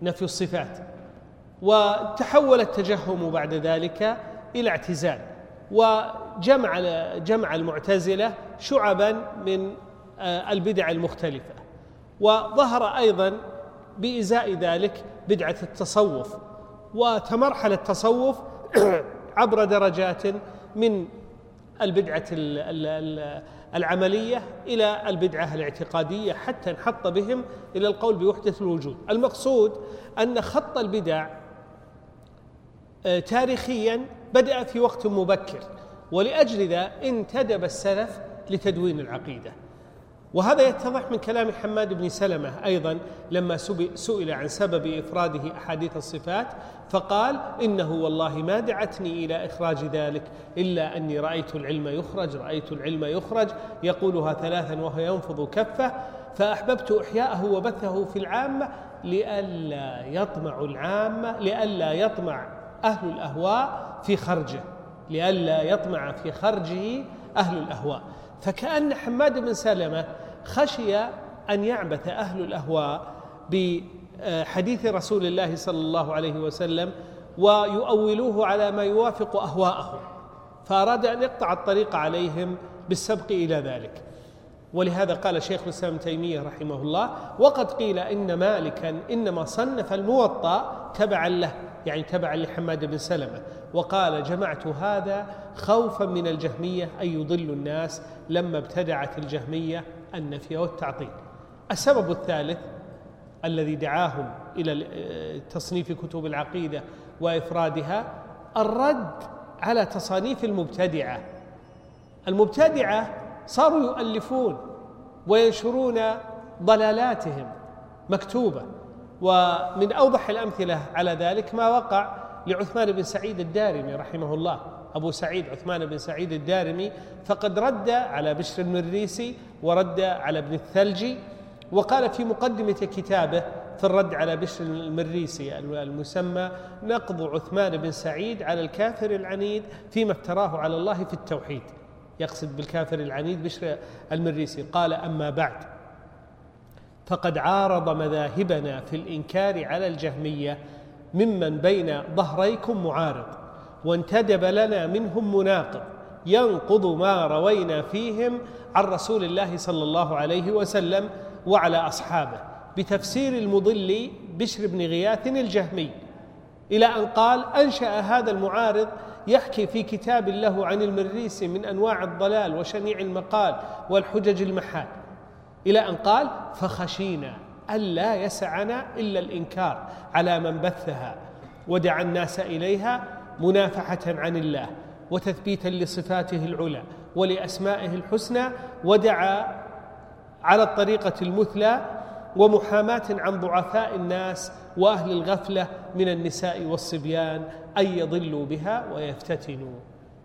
نفي الصفات. وتحول التجهم بعد ذلك إلى اعتزال. وجمع جمع المعتزلة شعبا من آه، البدع المختلفة. وظهر أيضا بإزاء ذلك بدعة التصوف. وتمرحل التصوف [CLEARS THROAT] عبر درجات من البدعة العملية إلى البدعة الاعتقادية حتى انحط بهم إلى القول بوحدة الوجود. المقصود أن خط البدع آه، تاريخيا بدأ في وقت مبكر ولأجل ذا انتدب السلف لتدوين العقيدة. وهذا يتضح من كلام حماد بن سلمة أيضا لما سئل عن سبب إفراده أحاديث الصفات فقال إنه والله ما دعتني إلى إخراج ذلك إلا أني رأيت العلم يخرج رأيت العلم يخرج يقولها ثلاثا وهو ينفض كفه فأحببت إحياءه وبثه في العامة لئلا يطمع العامة لئلا يطمع أهل الأهواء في خرجه لئلا يطمع في خرجه أهل الأهواء. فكأن حماد بن سلمة خشي أن يعبث أهل الأهواء بحديث رسول الله صلى الله عليه وسلم ويؤولوه على ما يوافق أهواءهم فأراد أن يقطع الطريق عليهم بالسبق إلى ذلك. ولهذا قال شيخ الإسلام تيمية رحمه الله وقد قيل إن مالكا إنما صنف الموطأ تبعا له يعني تبعا لحماد بن سلمة. وقال جمعت هذا خوفا من الجهمية أن يضل الناس لما ابتدعت الجهمية النفي والتعطيل السبب الثالث الذي دعاهم إلى تصنيف كتب العقيدة وإفرادها الرد على تصانيف المبتدعة. المبتدعة صاروا يؤلفون وينشرون ضلالاتهم مكتوبة. ومن أوضح الأمثلة على ذلك ما وقع لعثمان بن سعيد الدارمي رحمه الله. أبو سعيد عثمان بن سعيد الدارمي فقد رد على بشر المريسي ورد على ابن الثلجي وقال في مقدمة كتابه في الرد على بشر المريسي المسمى نقض عثمان بن سعيد على الكافر العنيد فيما افتراه على الله في التوحيد. يقصد بالكافر العنيد بشر المريسي. قال أما بعد فقد عارض مذاهبنا في الإنكار على الجهمية ممن بين ظهريكم معارض. وانتدب لنا منهم مناقض ينقض ما روينا فيهم عن رسول الله صلى الله عليه وسلم وعلى أصحابه بتفسير المضل بشر بن غياث الجهمي إلى أن قال أنشأ هذا المعارض يحكي في كتاب له عن المريسي من أنواع الضلال وشنيع المقال والحجج المحال إلى أن قال فخشينا الا يسعنا إلا الإنكار على من بثها ودعا الناس إليها منافحة عن الله وتثبيتا لصفاته العلى ولأسمائه الحسنى ودعا على الطريقة المثلى ومحاماة عن ضعفاء الناس وأهل الغفلة من النساء والصبيان أن يضلوا بها ويفتتنوا.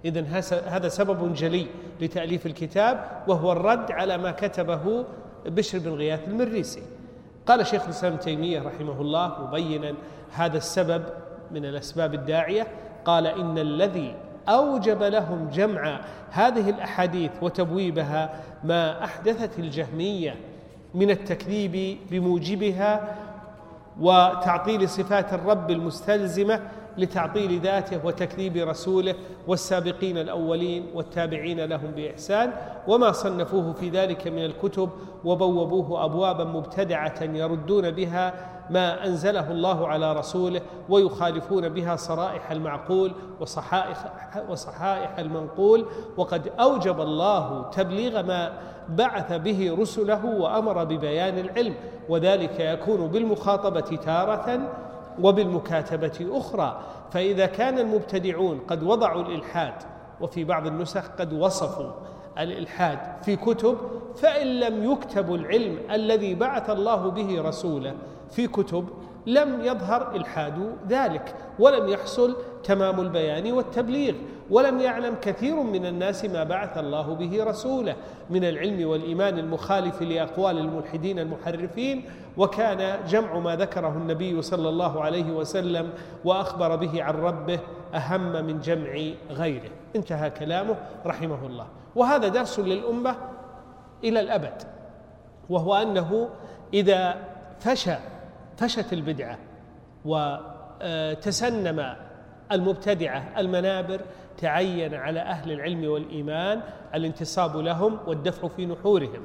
اذا هذا سبب جلي لتأليف الكتاب وهو الرد على ما كتبه بشر بن غياث المريسي. قال شيخ الإسلام تيمية رحمه الله مبينا هذا السبب من الأسباب الداعية قال إن الذي أوجب لهم جمع هذه الأحاديث وتبويبها ما أحدثت الجهمية من التكذيب بموجبها وتعطيل صفات الرب المستلزمة لتعطيل ذاته وتكذيب رسوله والسابقين الأولين والتابعين لهم بإحسان وما صنفوه في ذلك من الكتب وبوبوه أبوابا مبتدعة يردون بها ما أنزله الله على رسوله ويخالفون بها صرائح المعقول وصحائح وصحائح المنقول وقد أوجب الله تبليغ ما بعث به رسله وأمر ببيان العلم وذلك يكون بالمخاطبة تارة وبالمكاتبة أخرى. فإذا كان المبتدعون قد وضعوا الإلحاد وفي بعض النسخ قد وصفوا الإلحاد في كتب فإن لم يكتب العلم الذي بعث الله به رسوله في كتب لم يظهر الحاد ذلك ولم يحصل تمام البيان والتبليغ ولم يعلم كثير من الناس ما بعث الله به رسوله من العلم والإيمان المخالف لأقوال الملحدين المحرفين وكان جمع ما ذكره النبي صلى الله عليه وسلم وأخبر به عن ربه أهم من جمع غيره. انتهى كلامه رحمه الله. وهذا درس للأمة إلى الأبد وهو أنه إذا فشى فشت البدعة وتسنم المبتدعة المنابر تعين على أهل العلم والإيمان الانتصاب لهم والدفع في نحورهم.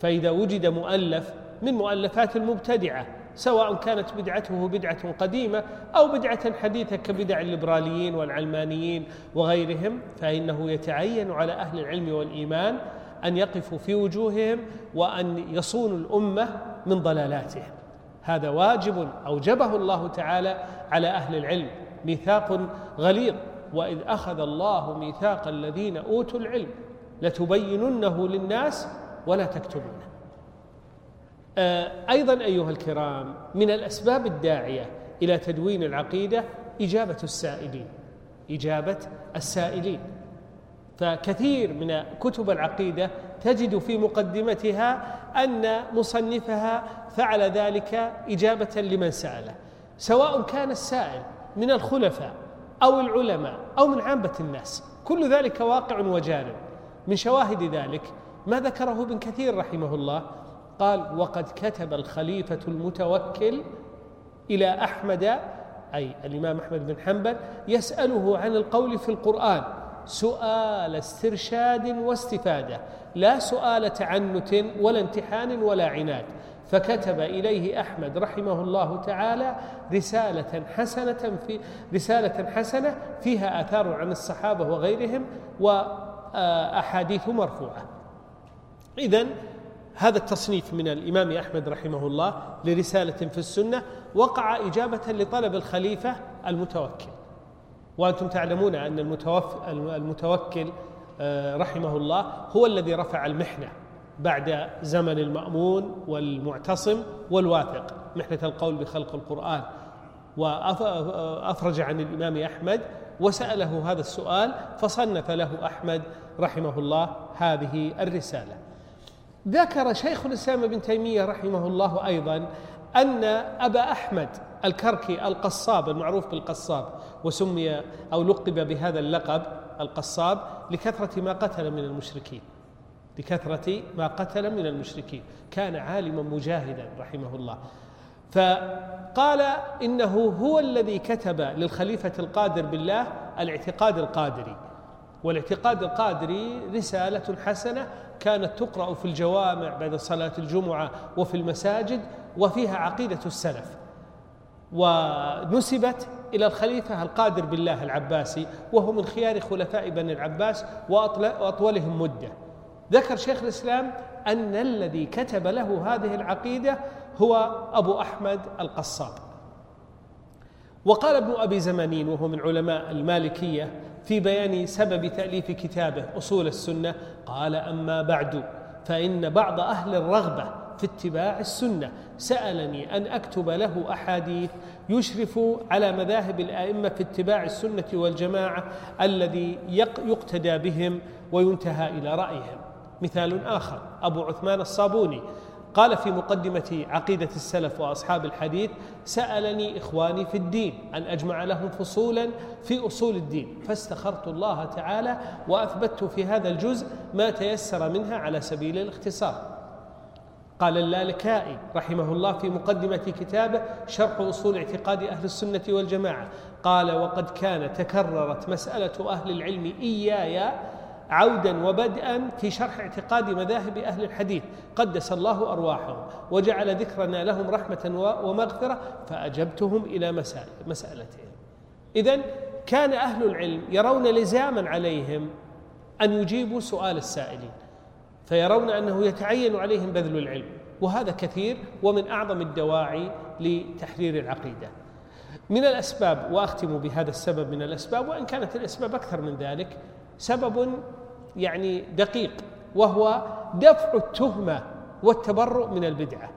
فإذا وجد مؤلف من مؤلفات المبتدعة سواء كانت بدعته بدعة قديمة أو بدعة حديثة كبدع الليبراليين والعلمانيين وغيرهم فإنه يتعين على أهل العلم والإيمان أن يقفوا في وجوههم وأن يصونوا الأمة من ضلالاتهم. هذا واجب أوجبه الله تعالى على أهل العلم. ميثاق غليظ. وإذ أخذ الله ميثاق الذين أوتوا العلم لتبيننه للناس ولا تكتبونه آه، أيضا أيها الكرام من الأسباب الداعية إلى تدوين العقيدة إجابة السائلين. إجابة السائلين. فكثير من كتب العقيدة تجد في مقدمتها أن مصنفها فعل ذلك إجابة لمن سأله سواء كان السائل من الخلفاء أو العلماء أو من عامة الناس كل ذلك واقع وجارب. من شواهد ذلك ما ذكره ابن كثير رحمه الله قال وقد كتب الخليفة المتوكل إلى أحمد أي الإمام أحمد بن حنبل يسأله عن القول في القرآن سؤال استرشاد واستفادة لا سؤال تعنت ولا امتحان ولا عناد. فكتب إليه أحمد رحمه الله تعالى رسالة حسنة في رسالة حسنة فيها آثار عن الصحابة وغيرهم وأحاديث مرفوعة. اذا هذا التصنيف من الإمام أحمد رحمه الله لرسالة في السنة وقع إجابة لطلب الخليفة المتوكل. وأنتم تعلمون أن المتوكل آه، رحمه الله هو الذي رفع المحنة بعد زمن المأمون والمعتصم والواثق. محنة القول بخلق القرآن. وأفرج عن الإمام أحمد وسأله هذا السؤال فصنف له أحمد رحمه الله هذه الرسالة. ذكر شيخ الإسلام ابن تيمية رحمه الله أيضا أن أبا أحمد الكركي القصاب المعروف بالقصاب وسمي أو لقب بهذا اللقب القصاب لكثرة ما قتل من المشركين. لكثرة ما قتل من المشركين. كان عالما مجاهدا رحمه الله. فقال إنه هو الذي كتب للخليفة القادر بالله الاعتقاد القادري. والاعتقاد القادري رسالة حسنة كانت تقرأ في الجوامع بعد صلاة الجمعة وفي المساجد وفيها عقيدة السلف. ونسبت إلى الخليفة القادر بالله العباسي وهو من خيار خلفاء بني العباس وأطولهم مدة. ذكر شيخ الإسلام أن الذي كتب له هذه العقيدة هو أبو أحمد القصاب. وقال ابن أبي زمانين وهو من علماء المالكية في بيان سبب تأليف كتابه أصول السنة قال أما بعد فإن بعض أهل الرغبة في اتباع السنة. سألني أن أكتب له أحاديث يشرف على مذاهب الأئمة في اتباع السنة والجماعة الذي يقتدى بهم وينتهى إلى رأيهم. مثال آخر أبو عثمان الصابوني قال في مقدمة عقيدة السلف وأصحاب الحديث سألني إخواني في الدين أن أجمع لهم فصولا في أصول الدين. فاستخرت الله تعالى وأثبت في هذا الجزء ما تيسر منها على سبيل الاختصار. قال اللالكائي رحمه الله في مقدمة كتابه شرح أصول اعتقاد أهل السنة والجماعة. قال وقد كان تكررت مسألة أهل العلم إياي عودا وبدءا في شرح اعتقاد مذاهب أهل الحديث. قدس الله أرواحهم وجعل ذكرنا لهم رحمة ومغفرة فأجبتهم إلى مسائل مسألتهم. إذا كان أهل العلم يرون لزاما عليهم أن يجيبوا سؤال السائلين. فيرون أنه يتعين عليهم بذل العلم. وهذا كثير ومن أعظم الدواعي لتحرير العقيدة. من الأسباب وأختم بهذا السبب من الأسباب وإن كانت الأسباب أكثر من ذلك سبب يعني دقيق وهو دفع التهمة والتبرؤ من البدعة.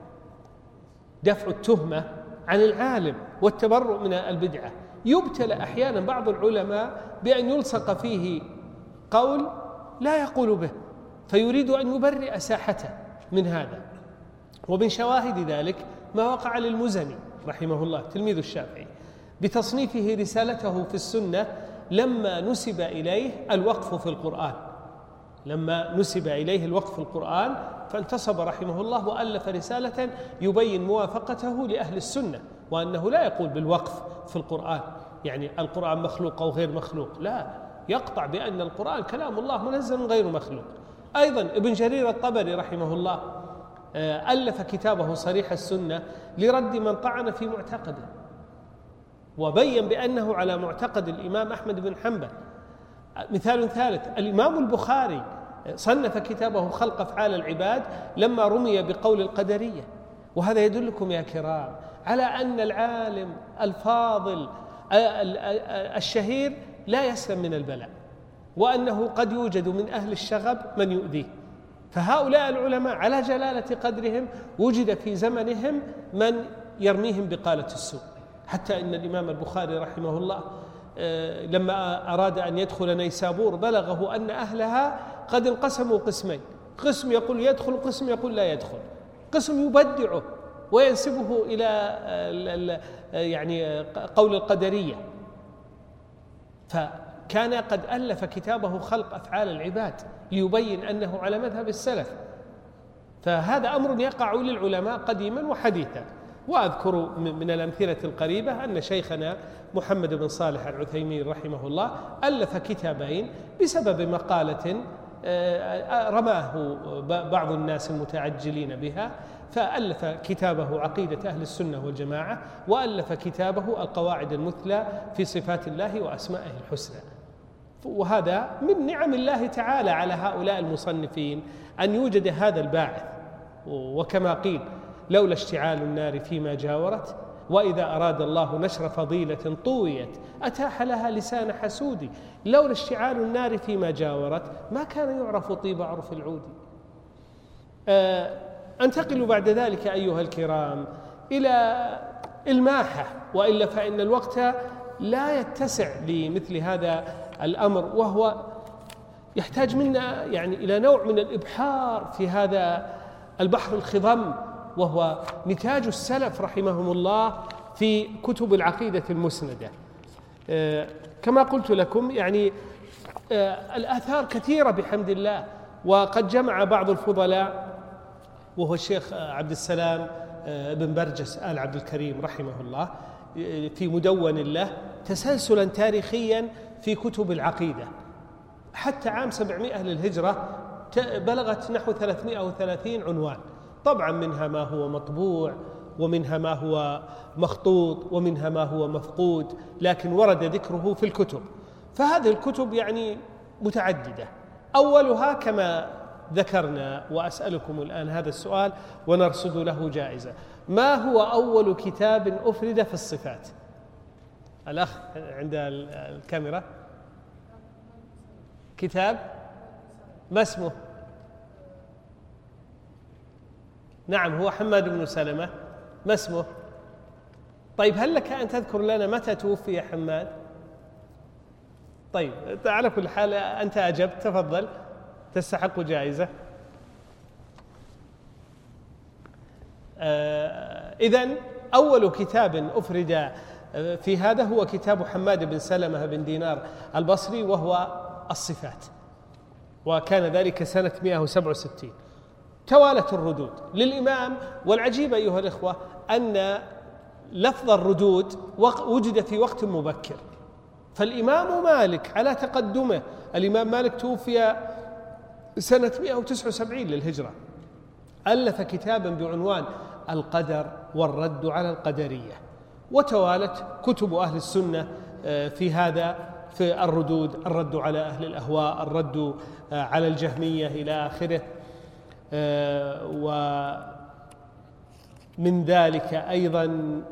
دفع التهمة عن العالم والتبرؤ من البدعة. يبتلى أحيانا بعض العلماء بأن يلصق فيه قول لا يقول به. فيريد أن يبرئ ساحته من هذا. ومن شواهد ذلك ما وقع للمزني رحمه الله تلميذ الشافعي بتصنيفه رسالته في السنة لما نسب إليه الوقف في القرآن. لما نسب إليه الوقف في القرآن فانتصب رحمه الله وألف رسالة يبين موافقته لأهل السنة وأنه لا يقول بالوقف في القرآن. يعني القرآن مخلوق أو غير مخلوق؟ لا. يقطع بأن القرآن كلام الله منزل غير مخلوق. أيضا ابن جرير الطبري رحمه الله آه، ألف كتابه صريح السنة لرد من طعن في معتقده وبين بأنه على معتقد الإمام أحمد بن حنبل. مثال ثالث الإمام البخاري صنف كتابه خلق أفعال العباد لما رمي بقول القدرية. وهذا يدلكم يا كرام على أن العالم الفاضل الشهير لا يسلم من البلاء. وأنه قد يوجد من أهل الشغب من يؤذيه. فهؤلاء العلماء على جلالة قدرهم وجد في زمنهم من يرميهم بقالة السوء. حتى إن الإمام البخاري رحمه الله آه، لما أراد أن يدخل نيسابور بلغه أن أهلها قد انقسموا قسمين. قسم يقول يدخل قسم يقول لا يدخل. قسم يبدعه وينسبه إلى يعني قول القدرية. فكان قد ألف كتابه خلق أفعال العباد ليبين أنه على مذهب السلف. فهذا أمر يقع للعلماء قديما وحديثا. وأذكر من الأمثلة القريبة أن شيخنا محمد بن صالح العثيمين رحمه الله ألف كتابين بسبب مقالة آه، رماه بعض الناس المتعجلين بها فألف كتابه عقيدة أهل السنة والجماعة وألف كتابه القواعد المثلى في صفات الله وأسمائه الحسنى. وهذا من نعم الله تعالى على هؤلاء المصنفين أن يوجد هذا الباعث. وكما قيل لولا اشتعال النار فيما جاورت وإذا أراد الله نشر فضيلة طويت أتاح لها لسان حسود لولا اشتعال النار فيما جاورت ما كان يعرف طيب عرف العود. آه، أنتقل بعد ذلك أيها الكرام إلى الماحة. وإلا فإن الوقت لا يتسع لمثل هذا الأمر وهو يحتاج منا يعني إلى نوع من الإبحار في هذا البحر الخضم وهو نتاج السلف رحمهم الله في كتب العقيدة المسندة. آه، كما قلت لكم يعني آه، الآثار كثيرة بحمد الله وقد جمع بعض الفضلاء وهو الشيخ عبد السلام آه، بن برجس آل عبد الكريم رحمه الله في مدون له تسلسلا تاريخيا في كتب العقيدة. حتى عام 700 للهجرة بلغت نحو 330 عنوان. طبعا منها ما هو مطبوع ومنها ما هو مخطوط ومنها ما هو مفقود لكن ورد ذكره في الكتب. فهذه الكتب يعني متعددة. أولها كما ذكرنا وأسألكم الآن هذا السؤال ونرصد له جائزة. ما هو أول كتاب أفرد في الصفات؟ الأخ عند الكاميرا. كتاب. ما اسمه؟ نعم هو حماد بن سلمة. ما اسمه؟ طيب هل لك أن تذكر لنا متى توفي حماد؟ طيب على كل حال أنت أجبت. تفضل. تستحق جائزة. آه إذا أول كتاب أفرد في هذا هو كتاب حماد بن سلمة بن دينار البصري وهو الصفات. وكان ذلك سنة 167 توالت الردود للإمام والعجيب أيها الإخوة أن لفظ الردود وجد في وقت مبكر. فالإمام مالك على تقدمه الإمام مالك توفي سنة 179 للهجرة ألف كتابا بعنوان القدر والرد على القدرية. وتوالت كتب أهل السنة آه، في هذا في الردود الرد على أهل الأهواء الرد آه، على الجهمية إلى آخره آه، ومن ذلك أيضا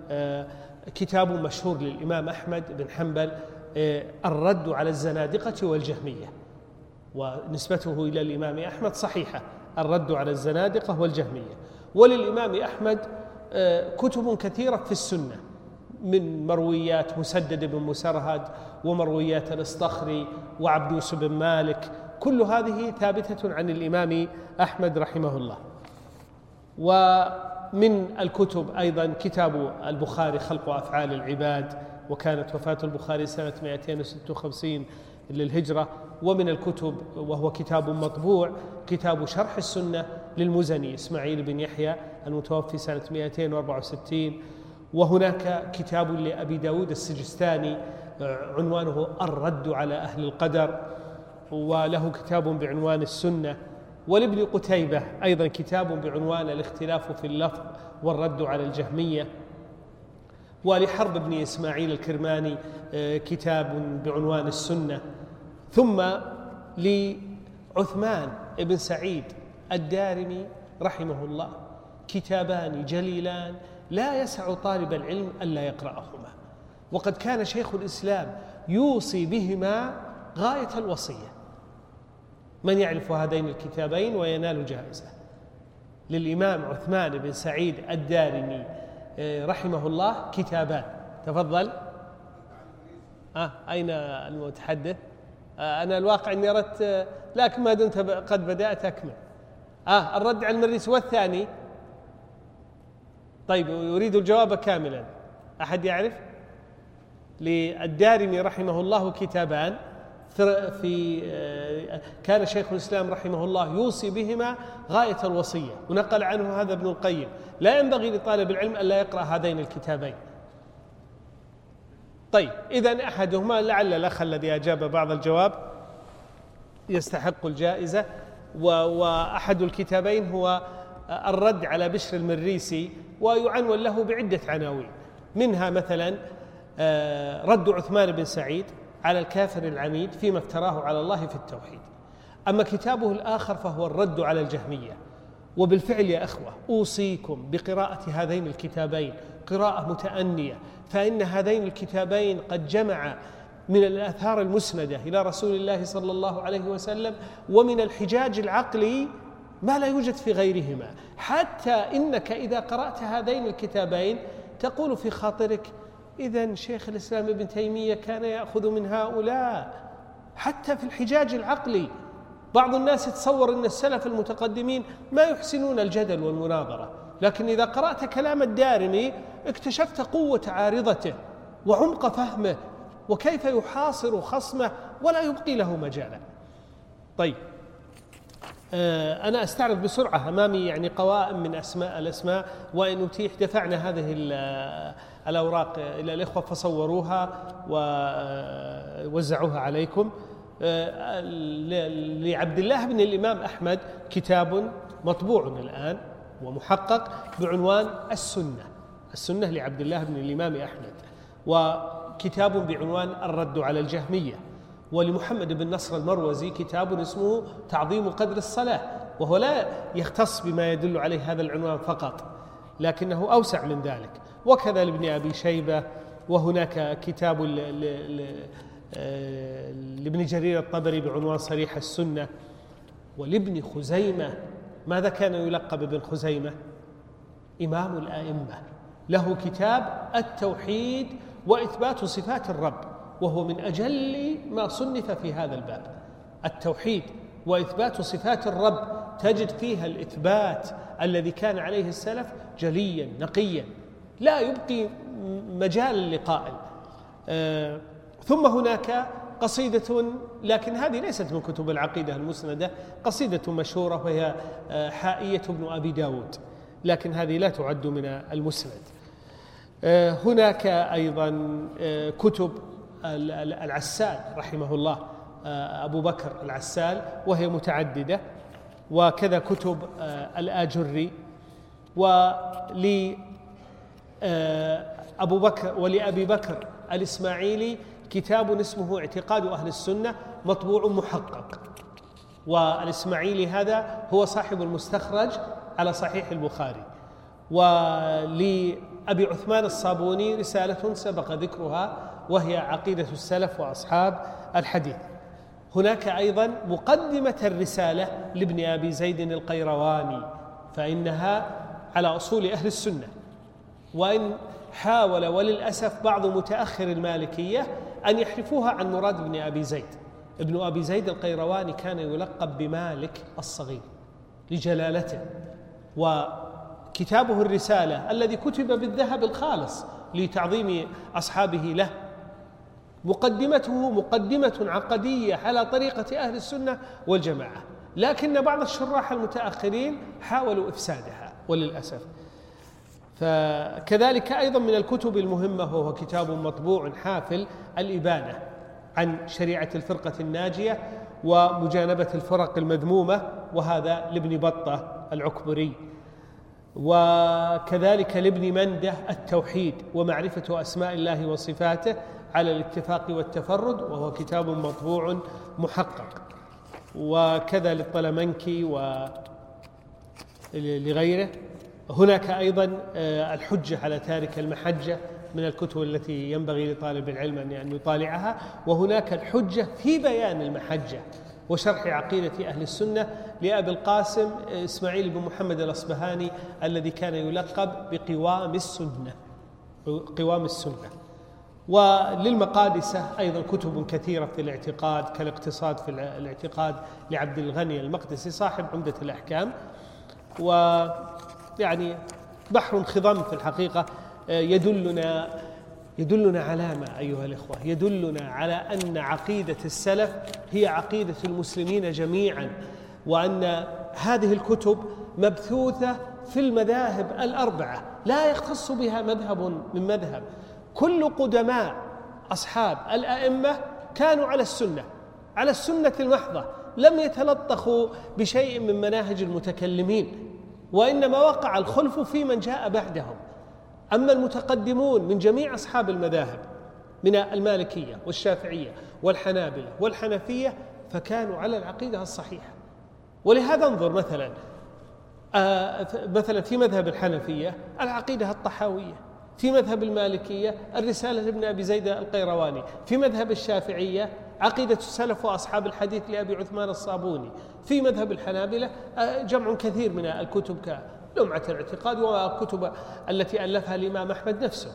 كتاب مشهور للإمام أحمد بن حنبل الرد على الزنادقة والجهمية ونسبته إلى الإمام أحمد صحيحة الرد على الزنادقة والجهمية. وللإمام أحمد كتب كثيرة في السنة من مرويات مسدد بن مسرهد ومرويات الاصطخري وعبدوس بن مالك. كل هذه ثابتة عن الإمام أحمد رحمه الله. ومن الكتب أيضا كتاب البخاري خلق أفعال العباد وكانت وفاة البخاري سنة 256 للهجرة. ومن الكتب وهو كتاب مطبوع كتاب شرح السنة للمزني إسماعيل بن يحيى المتوفي سنة 264 وهناك كتاب لأبي داود السجستاني عنوانه الرد على أهل القدر وله كتاب بعنوان السنة. ولابن قتيبة أيضا كتاب بعنوان الاختلاف في اللفظ والرد على الجهمية. ولحرب بن إسماعيل الكرماني آه، كتاب بعنوان السنة. ثم لعثمان بن سعيد الدارمي رحمه الله كتابان جليلان لا يسع طالب العلم ألا يقرأهما. وقد كان شيخ الإسلام يوصي بهما غاية الوصية. من يعرف هذين الكتابين وينال جائزة. للإمام عثمان بن سعيد الدارمي آه، رحمه الله كتابان. تفضل. آه أين المتحدث؟ آه أنا الواقع أني أردت آه، لكن ما دمت قد بدأت أكمل. آه الرد على المريس والثاني طيب يريد الجواب كاملا. أحد يعرف؟ للدارمي رحمه الله كتابان. في آه، كان شيخ الإسلام رحمه الله يوصي بهما غاية الوصية. ونقل عنه هذا ابن القيم. لا ينبغي لطالب العلم ألا يقرأ هذين الكتابين. طيب إذا أحدهما لعل الأخ الذي أجاب بعض الجواب يستحق الجائزة. وأحد الكتابين هو الرد على بشر المريسي ويعنون له بعدة عناوين. منها مثلا آه، رد عثمان بن سعيد على الكافر العنيد فيما افتراه على الله في التوحيد. أما كتابه الآخر فهو الرد على الجهمية. وبالفعل يا أخوة أوصيكم بقراءة هذين الكتابين قراءة متأنية فإن هذين الكتابين قد جمع من الآثار المسندة إلى رسول الله صلى الله عليه وسلم ومن الحجاج العقلي ما لا يوجد في غيرهما. حتى إنك إذا قرأت هذين الكتابين تقول في خاطرك اذا شيخ الإسلام ابن تيمية كان يأخذ من هؤلاء. حتى في الحجاج العقلي بعض الناس يتصور إن السلف المتقدمين ما يحسنون الجدل والمناظرة. لكن إذا قرأت كلام الدارمي اكتشفت قوة عارضته وعمق فهمه وكيف يحاصر خصمه ولا يبقي له مجالا. طيب. أنا أستعرض بسرعة أمامي يعني قوائم من أسماء الأسماء وإن أتيح دفعنا هذه الأوراق إلى الإخوة فصوروها ووزعوها عليكم. آه، لعبد الله بن الإمام أحمد كتاب مطبوع الآن ومحقق بعنوان السنة السنة لعبد الله بن الإمام أحمد وكتاب بعنوان الرد على الجهمية. ولمحمد بن نصر المروزي كتاب اسمه تعظيم قدر الصلاة وهو لا يختص بما يدل عليه هذا العنوان فقط لكنه أوسع من ذلك. وكذا لابن أبي شيبة وهناك كتاب لابن جرير الطبري بعنوان صريح السنة. ولابن خزيمة ماذا كان يلقب ابن خزيمة؟ إمام الآئمة له كتاب التوحيد وإثبات صفات الرب. وهو من أجل ما صنف في هذا الباب. التوحيد وإثبات صفات الرب تجد فيها الإثبات الذي كان عليه السلف جليا نقيا. لا يبقي مجال لقائل. آه ثم هناك قصيدة لكن هذه ليست من كتب العقيدة المسندة قصيدة مشهورة وهي آه حائية ابن أبي داود لكن هذه لا تعد من المسند. آه هناك أيضا آه، كتب العسال رحمه الله آه، أبو بكر العسال وهي متعددة وكذا كتب آه، الآجري ولي آه، أبو بكر ولأبي بكر الإسماعيلي كتاب اسمه اعتقاد أهل السنة مطبوع محقق. والإسماعيلي هذا هو صاحب المستخرج على صحيح البخاري. ولأبي عثمان الصابوني رسالة سبق ذكرها وهي عقيدة السلف وأصحاب الحديث. هناك أيضا مقدمة الرسالة لابن أبي زيد القيرواني فإنها على أصول أهل السنة. وإن حاول وللأسف بعض متأخر المالكية أن يحرفوها عن مراد بن أبي زيد. ابن أبي زيد القيرواني كان يلقب بمالك الصغير لجلالته وكتابه الرسالة الذي كتب بالذهب الخالص لتعظيم أصحابه له. مقدمته مقدمة عقدية على طريقة أهل السنة والجماعة. لكن بعض الشراح المتأخرين حاولوا إفسادها وللأسف. فكذلك أيضا من الكتب المهمة وهو كتاب مطبوع حافل الإبانة عن شريعة الفرقة الناجية ومجانبة الفرق المذمومة وهذا لابن بطة العكبري. وكذلك لابن منده التوحيد ومعرفة أسماء الله وصفاته على الاتفاق والتفرد وهو كتاب مطبوع محقق. وكذا للطلمنكي ولغيره هناك أيضا آه، الحجة على تارك المحجة من الكتب التي ينبغي لطالب العلم أن يطالعها. وهناك الحجة في بيان المحجة. وشرح عقيدة أهل السنة لأبي القاسم إسماعيل بن محمد الأصبهاني الذي كان يلقب بقوام السنة قوام السنة. وللمقادسة أيضا كتب كثيرة في الاعتقاد كالاقتصاد في الاعتقاد لعبد الغني المقدسي صاحب عمدة الأحكام. ويعني بحر خضم في الحقيقة آه، يدلنا يدلنا على ما أيها الإخوة يدلنا على أن عقيدة السلف هي عقيدة المسلمين جميعا وأن هذه الكتب مبثوثة في المذاهب الأربعة لا يختص بها مذهب من مذهب. كل قدماء أصحاب الأئمة كانوا على السنة على السنة المحضة لم يتلطخوا بشيء من مناهج المتكلمين وإنما وقع الخلف في من جاء بعدهم. أما المتقدمون من جميع أصحاب المذاهب من المالكية والشافعية والحنابلة والحنفية فكانوا على العقيدة الصحيحة. ولهذا انظر مثلا آه، مثلا في مذهب الحنفية العقيدة الطحاوية في مذهب المالكية الرسالة لابن أبي زيد القيرواني في مذهب الشافعية عقيدة السلف وأصحاب الحديث لأبي عثمان الصابوني في مذهب الحنابلة آه، جمع كثير من الكتب كلمعة الاعتقاد وكتب التي ألفها الإمام أحمد نفسه.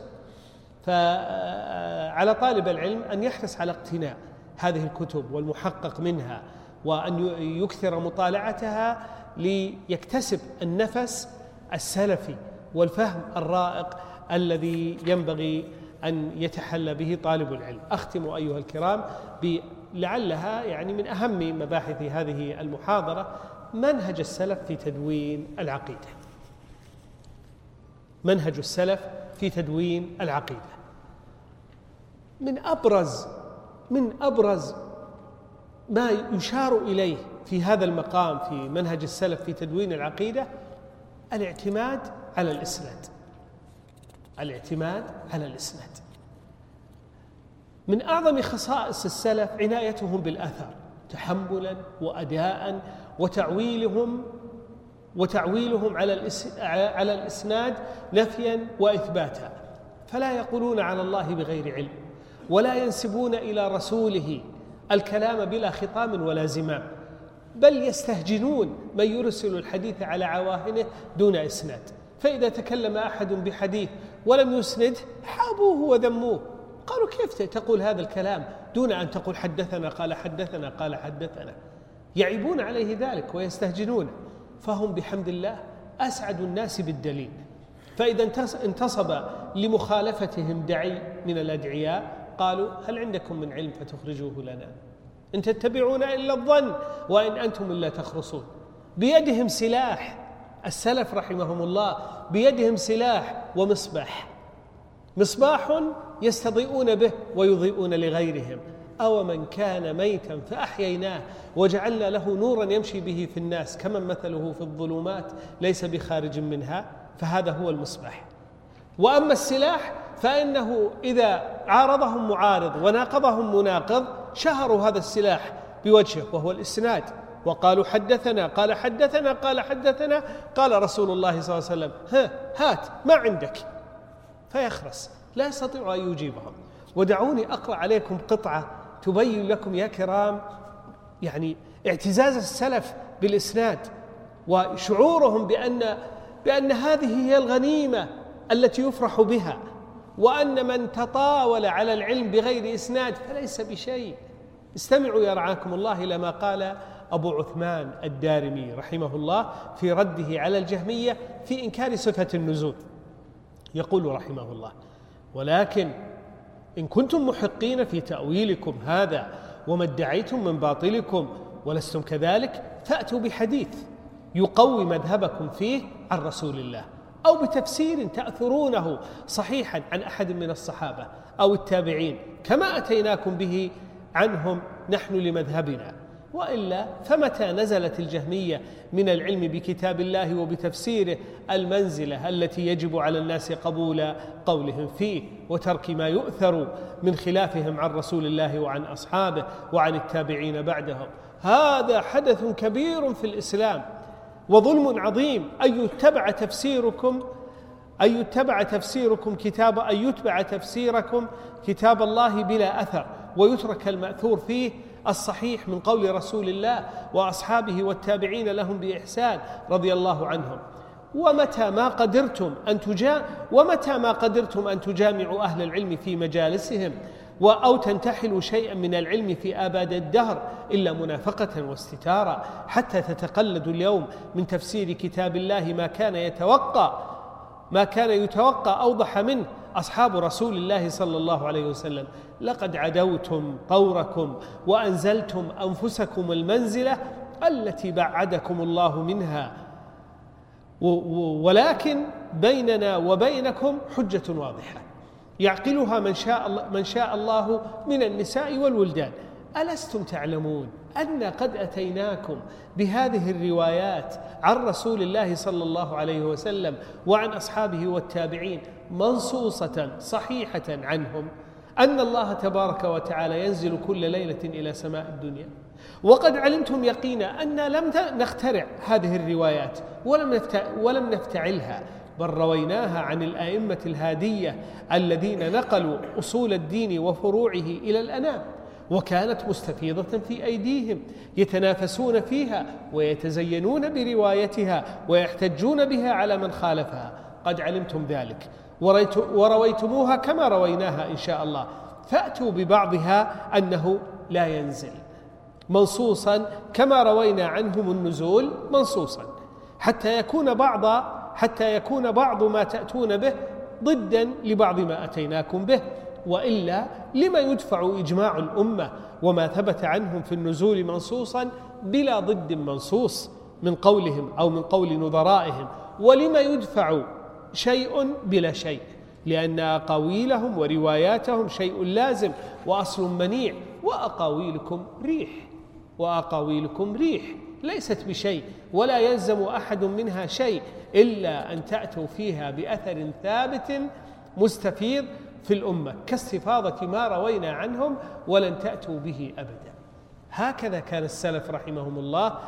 فعلى طالب العلم أن يحرص على اقتناء هذه الكتب والمحقق منها وأن يكثر مطالعتها ليكتسب النفس السلفي والفهم الرائق الذي ينبغي أن يتحلى به طالب العلم. أختم أيها الكرام لعلها يعني من أهم مباحث هذه المحاضرة منهج السلف في تدوين العقيدة. منهج السلف في تدوين العقيدة. من أبرز من أبرز ما يشار إليه في هذا المقام في منهج السلف في تدوين العقيدة الاعتماد على الإسناد. الاعتماد على الإسناد. من أعظم خصائص السلف عنايتهم بالآثار تحملا وأداء وتعويلهم وتعويلهم على على الإسناد نفيا وإثباتا. فلا يقولون على الله بغير علم ولا ينسبون إلى رسوله الكلام بلا خطام ولا زمام بل يستهجنون من يرسل الحديث على عواهنه دون إسناد. فإذا تكلم أحد بحديث ولم يسند حابوه وذموه. قالوا كيف تقول هذا الكلام دون أن تقول حدثنا قال حدثنا قال حدثنا؟ يعيبون عليه ذلك ويستهجنون. فهم بحمد الله أسعد الناس بالدليل. فإذا انتصب لمخالفتهم دعي من الأدعياء قالوا هل عندكم من علم فتخرجوه لنا؟ إن تتبعون إلا الظن وإن أنتم إلا تخرصون. بيدهم سلاح السلف رحمهم الله بيدهم سلاح ومصباح. مصباح يستضيئون به ويضيئون لغيرهم. أو من كان ميتا فأحييناه وجعلنا له نورا يمشي به في الناس كمن مثله في الظلمات ليس بخارج منها؟ فهذا هو المصباح. وأما السلاح فإنه إذا عارضهم معارض وناقضهم مناقض شهروا هذا السلاح بوجهه وهو الإسناد. وقالوا حدثنا قال حدثنا قال حدثنا قال رسول الله صلى الله عليه وسلم ها هات ما عندك. فيخرس لا يستطيع أن يجيبهم. ودعوني أقرأ عليكم قطعة تبين لكم يا كرام يعني اعتزاز السلف بالإسناد وشعورهم بأن بأن هذه هي الغنيمة التي يفرح بها وأن من تطاول على العلم بغير إسناد فليس بشيء. استمعوا يرعاكم الله إلى ما قال أبو عثمان الدارمي رحمه الله في رده على الجهمية في إنكار صفة النزول. يقول رحمه الله ولكن إن كنتم محقين في تأويلكم هذا وما ادعيتم من باطلكم ولستم كذلك فأتوا بحديث يقوي مذهبكم فيه عن رسول الله أو بتفسير تأثرونه صحيحا عن أحد من الصحابة أو التابعين كما أتيناكم به عنهم نحن لمذهبنا. وإلا فمتى نزلت الجهمية من العلم بكتاب الله وبتفسيره المنزلة التي يجب على الناس قبول قولهم فيه وترك ما يؤثر من خلافهم عن رسول الله وعن أصحابه وعن التابعين بعدهم؟ هذا حدث كبير في الإسلام وظلم عظيم. أن يتبع تفسيركم أن يتبع تفسيركم كتاب أن يتبع تفسيركم كتاب الله بلا أثر ويترك المأثور فيه الصحيح من قول رسول الله وأصحابه والتابعين لهم بإحسان رضي الله عنهم. ومتى ما قدرتم أن تجا ومتى ما قدرتم أن تجامعوا أهل العلم في مجالسهم؟ أو تنتحلوا شيئا من العلم في آباد الدهر إلا منافقة واستتارة حتى تتقلدوا اليوم من تفسير كتاب الله ما كان يتوقع ما كان يتوقع أوضح منه أصحاب رسول الله صلى الله عليه وسلم لقد عدوتم طوركم وأنزلتم أنفسكم المنزلة التي بعدكم الله منها. ولكن بيننا وبينكم حجة واضحة. يعقلها من شاء من شاء الله من النساء والولدان. ألستم تعلمون؟ أن قد أتيناكم بهذه الروايات عن رسول الله صلى الله عليه وسلم وعن أصحابه والتابعين منصوصة صحيحة عنهم أن الله تبارك وتعالى ينزل كل ليلة إلى سماء الدنيا. وقد علمتم يقينا أن لم نخترع هذه الروايات ولم ولم نفتعلها بل رويناها عن الأئمة الهادية الذين نقلوا أصول الدين وفروعه إلى الأنام. وكانت مستفيضة في أيديهم يتنافسون فيها ويتزينون بروايتها ويحتجون بها على من خالفها. قد علمتم ذلك. ورويتموها كما رويناها إن شاء الله. فأتوا ببعضها أنه لا ينزل. منصوصا كما روينا عنهم النزول منصوصا. حتى يكون بعض حتى يكون بعض ما تأتون به ضدا لبعض ما أتيناكم به. وإلا لما يدفع إجماع الأمة وما ثبت عنهم في النزول منصوصا بلا ضد منصوص من قولهم أو من قول نظرائهم ولما يدفع شيء بلا شيء لأن أقاويلهم ورواياتهم شيء لازم وأصل منيع وأقاويلكم ريح وأقاويلكم ريح ليست بشيء ولا يلزم أحد منها شيء إلا أن تأتوا فيها بأثر ثابت مستفيض في الأمة كاستفاضة ما روينا عنهم ولن تأتوا به أبدا. هكذا كان السلف رحمهم الله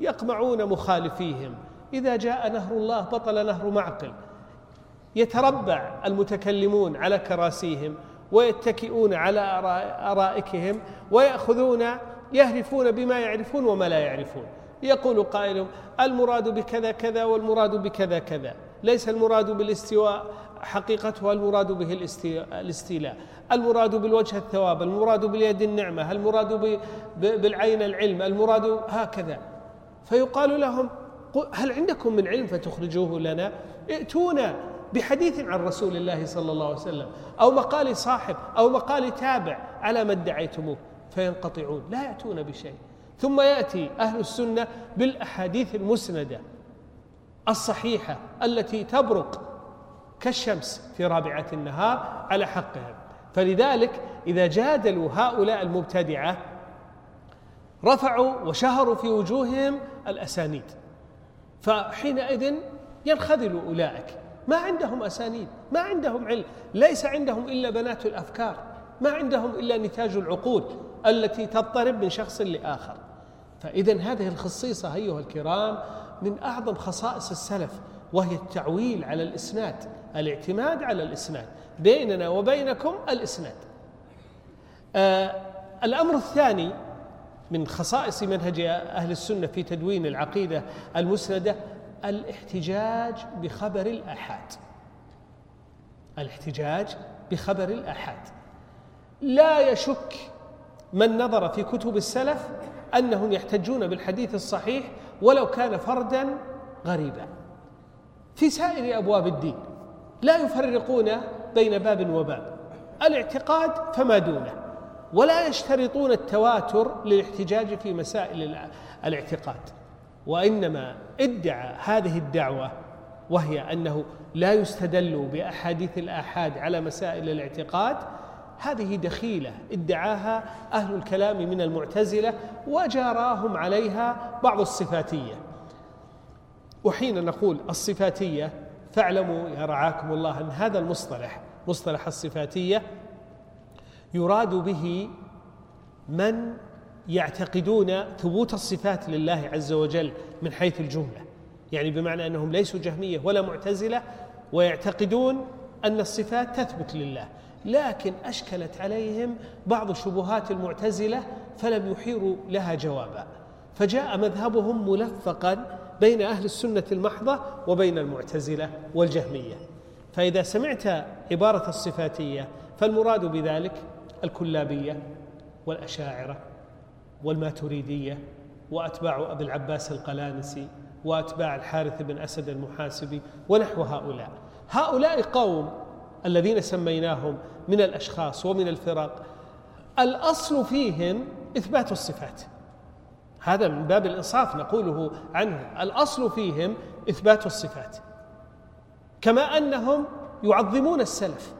يقمعون مخالفيهم. إذا جاء نهر الله بطل نهر معقل. يتربع المتكلمون على كراسيهم ويتكئون على أرائكهم ويأخذون يهرفون بما يعرفون وما لا يعرفون. يقول قائل المراد بكذا كذا والمراد بكذا كذا. ليس المراد بالاستواء حقيقتها المراد به الاستيلاء؟ المراد بالوجه الثواب؟ المراد باليد النعمة؟ المراد بالعين العلم؟ المراد هكذا؟ فيقال لهم هل عندكم من علم فتخرجوه لنا؟ ائتونا بحديث عن رسول الله صلى الله عليه وسلم أو مقال صاحب أو مقال تابع على ما ادعيتموه. فينقطعون لا يأتون بشيء. ثم يأتي أهل السنة بالأحاديث المسندة الصحيحة التي تبرق كالشمس في رابعة النهار على حقهم فلذلك إذا جادلوا هؤلاء المبتدعة رفعوا وشهروا في وجوههم الأسانيد. فحينئذ ينخذل أولئك. ما عندهم أسانيد ما عندهم علم ليس عندهم إلا بنات الأفكار ما عندهم إلا نتاج العقول التي تضطرب من شخص لآخر. فإذا هذه الخصيصة أيها الكرام من أعظم خصائص السلف وهي التعويل على الإسناد. الاعتماد على الإسناد بيننا وبينكم الإسناد. آه الأمر الثاني من خصائص منهج أهل السنة في تدوين العقيدة المسندة الاحتجاج بخبر الآحاد. الاحتجاج بخبر الآحاد. لا يشك من نظر في كتب السلف أنهم يحتجون بالحديث الصحيح ولو كان فردا غريبا. في سائر أبواب الدين لا يفرقون بين باب وباب. الاعتقاد فما دونه ولا يشترطون التواتر للاحتجاج في مسائل الاعتقاد. وإنما ادعى هذه الدعوة وهي أنه لا يستدل بأحاديث الآحاد على مسائل الاعتقاد هذه دخيلة. ادعاها أهل الكلام من المعتزلة وجاراهم عليها بعض الصفاتية. وحين نقول الصفاتية فاعلموا يا رعاكم الله أن هذا المصطلح مصطلح الصفاتية يراد به من يعتقدون ثبوت الصفات لله عز وجل من حيث الجملة. يعني بمعنى أنهم ليسوا جهمية ولا معتزلة ويعتقدون أن الصفات تثبت لله. لكن أشكلت عليهم بعض شبهات المعتزلة فلم يحيروا لها جوابا. فجاء مذهبهم ملفقا بين أهل السنة المحضة وبين المعتزلة والجهمية. فإذا سمعت عبارة الصفاتية فالمراد بذلك الكلابية والأشاعرة والماتريدية وأتباع أبي العباس القلانسي وأتباع الحارث بن أسد المحاسبي ونحو هؤلاء. هؤلاء قوم الذين سميناهم من الأشخاص ومن الفرق الأصل فيهم إثبات الصفات. هذا من باب الإنصاف نقوله عنه. الأصل فيهم إثبات الصفات كما أنهم يعظمون السلف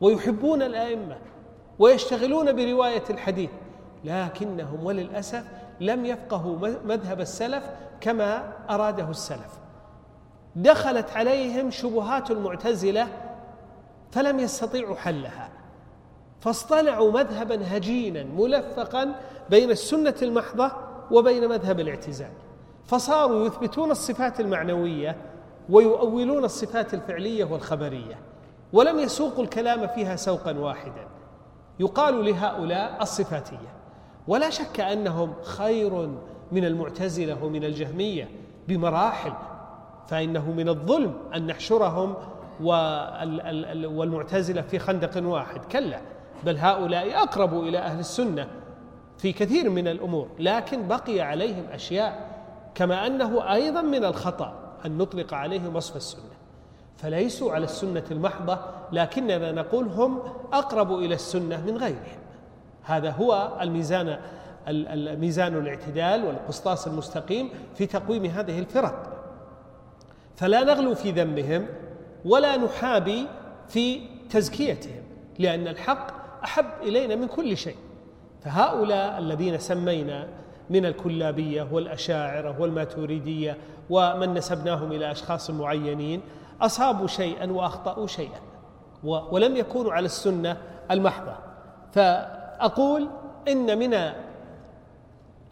ويحبون الأئمة ويشتغلون برواية الحديث لكنهم وللأسف لم يفقهوا مذهب السلف كما أراده السلف. دخلت عليهم شبهات المعتزلة فلم يستطيعوا حلها. فاصطنعوا مذهبا هجينا ملفقا بين السنة المحضة وبين مذهب الاعتزال. فصاروا يثبتون الصفات المعنوية ويؤولون الصفات الفعلية والخبرية ولم يسوقوا الكلام فيها سوقا واحدا. يقال لهؤلاء الصفاتية ولا شك أنهم خير من المعتزلة ومن الجهمية بمراحل فإنه من الظلم أن نحشرهم والمعتزلة في خندق واحد. كلا بل هؤلاء أقرب إلى أهل السنة في كثير من الأمور لكن بقي عليهم أشياء كما أنه أيضا من الخطأ أن نطلق عليهم وصف السنة. فليسوا على السنة المحضة لكننا نقول هم أقرب إلى السنة من غيرهم. هذا هو الميزان الميزان الاعتدال والقسطاس المستقيم في تقويم هذه الفرق. فلا نغلو في ذمهم ولا نحابي في تزكيتهم لأن الحق أحب إلينا من كل شيء. فهؤلاء الذين سمينا من الكلابية والأشاعرة والماتوريدية ومن نسبناهم إلى أشخاص معينين أصابوا شيئا وأخطأوا شيئا ولم يكونوا على السنة المحضة. فأقول إن من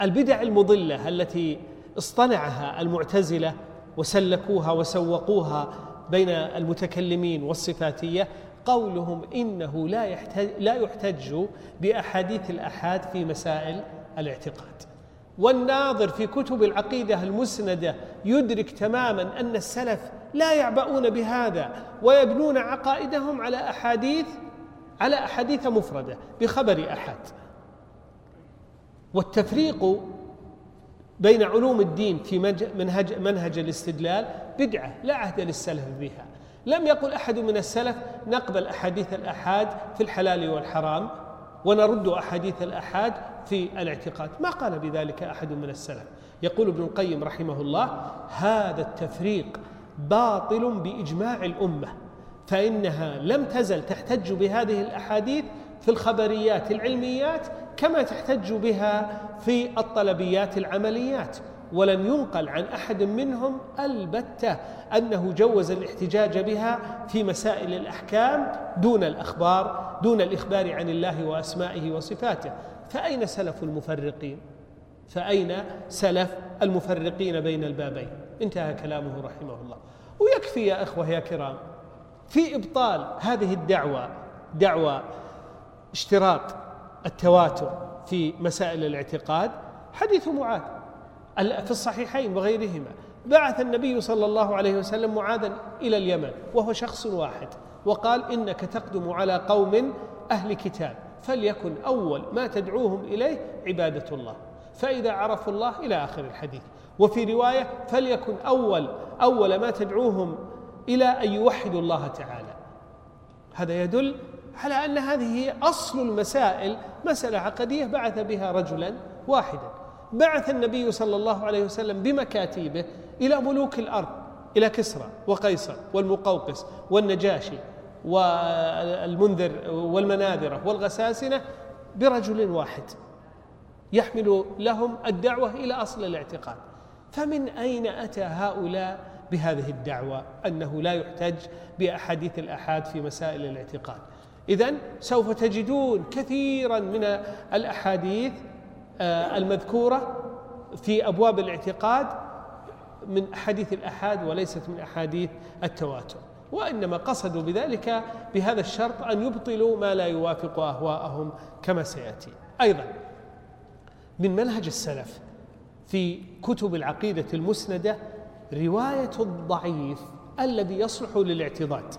البدع المضلة التي اصطنعها المعتزلة وسلكوها وسوقوها بين المتكلمين والصفاتية قولهم إنه لا يحتج, لا يحتج بأحاديث الأحاد في مسائل الاعتقاد. والناظر في كتب العقيدة المسندة يدرك تماما أن السلف لا يعبؤون بهذا ويبنون عقائدهم على أحاديث على أحاديث مفردة بخبر أحد. والتفريق بين علوم الدين في منهج منهج الاستدلال بدعة لا عهد للسلف بها. لم يقل أحد من السلف نقبل أحاديث الأحاد في الحلال والحرام ونرد أحاديث الأحاد في الاعتقاد. ما قال بذلك أحد من السلف. يقول ابن القيم رحمه الله هذا التفريق باطل بإجماع الأمة فإنها لم تزل تحتج بهذه الأحاديث في الخبريات العلميات كما تحتج بها في الطلبيات العمليات. ولم ينقل عن أحد منهم البتة أنه جوز الاحتجاج بها في مسائل الأحكام دون الأخبار دون الإخبار عن الله وأسمائه وصفاته. فأين سلف المفرقين؟ فأين سلف المفرقين بين البابين؟ انتهى كلامه رحمه الله. ويكفي يا إخوة يا كرام في إبطال هذه الدعوة دعوى اشتراط التواتر في مسائل الاعتقاد حديث معاذ. في الصحيحين وغيرهما. بعث النبي صلى الله عليه وسلم معاذا إلى اليمن وهو شخص واحد وقال إنك تقدم على قوم أهل كتاب فليكن أول ما تدعوهم إليه عبادة الله. فإذا عرفوا الله إلى آخر الحديث. وفي رواية فليكن أول أول ما تدعوهم إلى أن يوحدوا الله تعالى. هذا يدل على أن هذه هي أصل المسائل مسألة عقدية بعث بها رجلا واحدا. بعث النبي صلى الله عليه وسلم بمكاتيبه إلى ملوك الأرض إلى كسرى وقيصر والمقوقس والنجاشي والمنذر والمناذرة والغساسنة برجل واحد يحمل لهم الدعوة إلى أصل الاعتقاد. فمن أين أتى هؤلاء بهذه الدعوة؟ أنه لا يحتج بأحاديث الأحاد في مسائل الاعتقاد. اذا سوف تجدون كثيرا من الأحاديث آه، المذكورة في أبواب الاعتقاد من أحاديث الأحاد وليست من أحاديث التواتر وإنما قصدوا بذلك بهذا الشرط أن يبطلوا ما لا يوافق أهواءهم كما سيأتي. أيضا من منهج السلف في كتب العقيدة المسندة رواية الضعيف الذي يصلح للاعتضاد.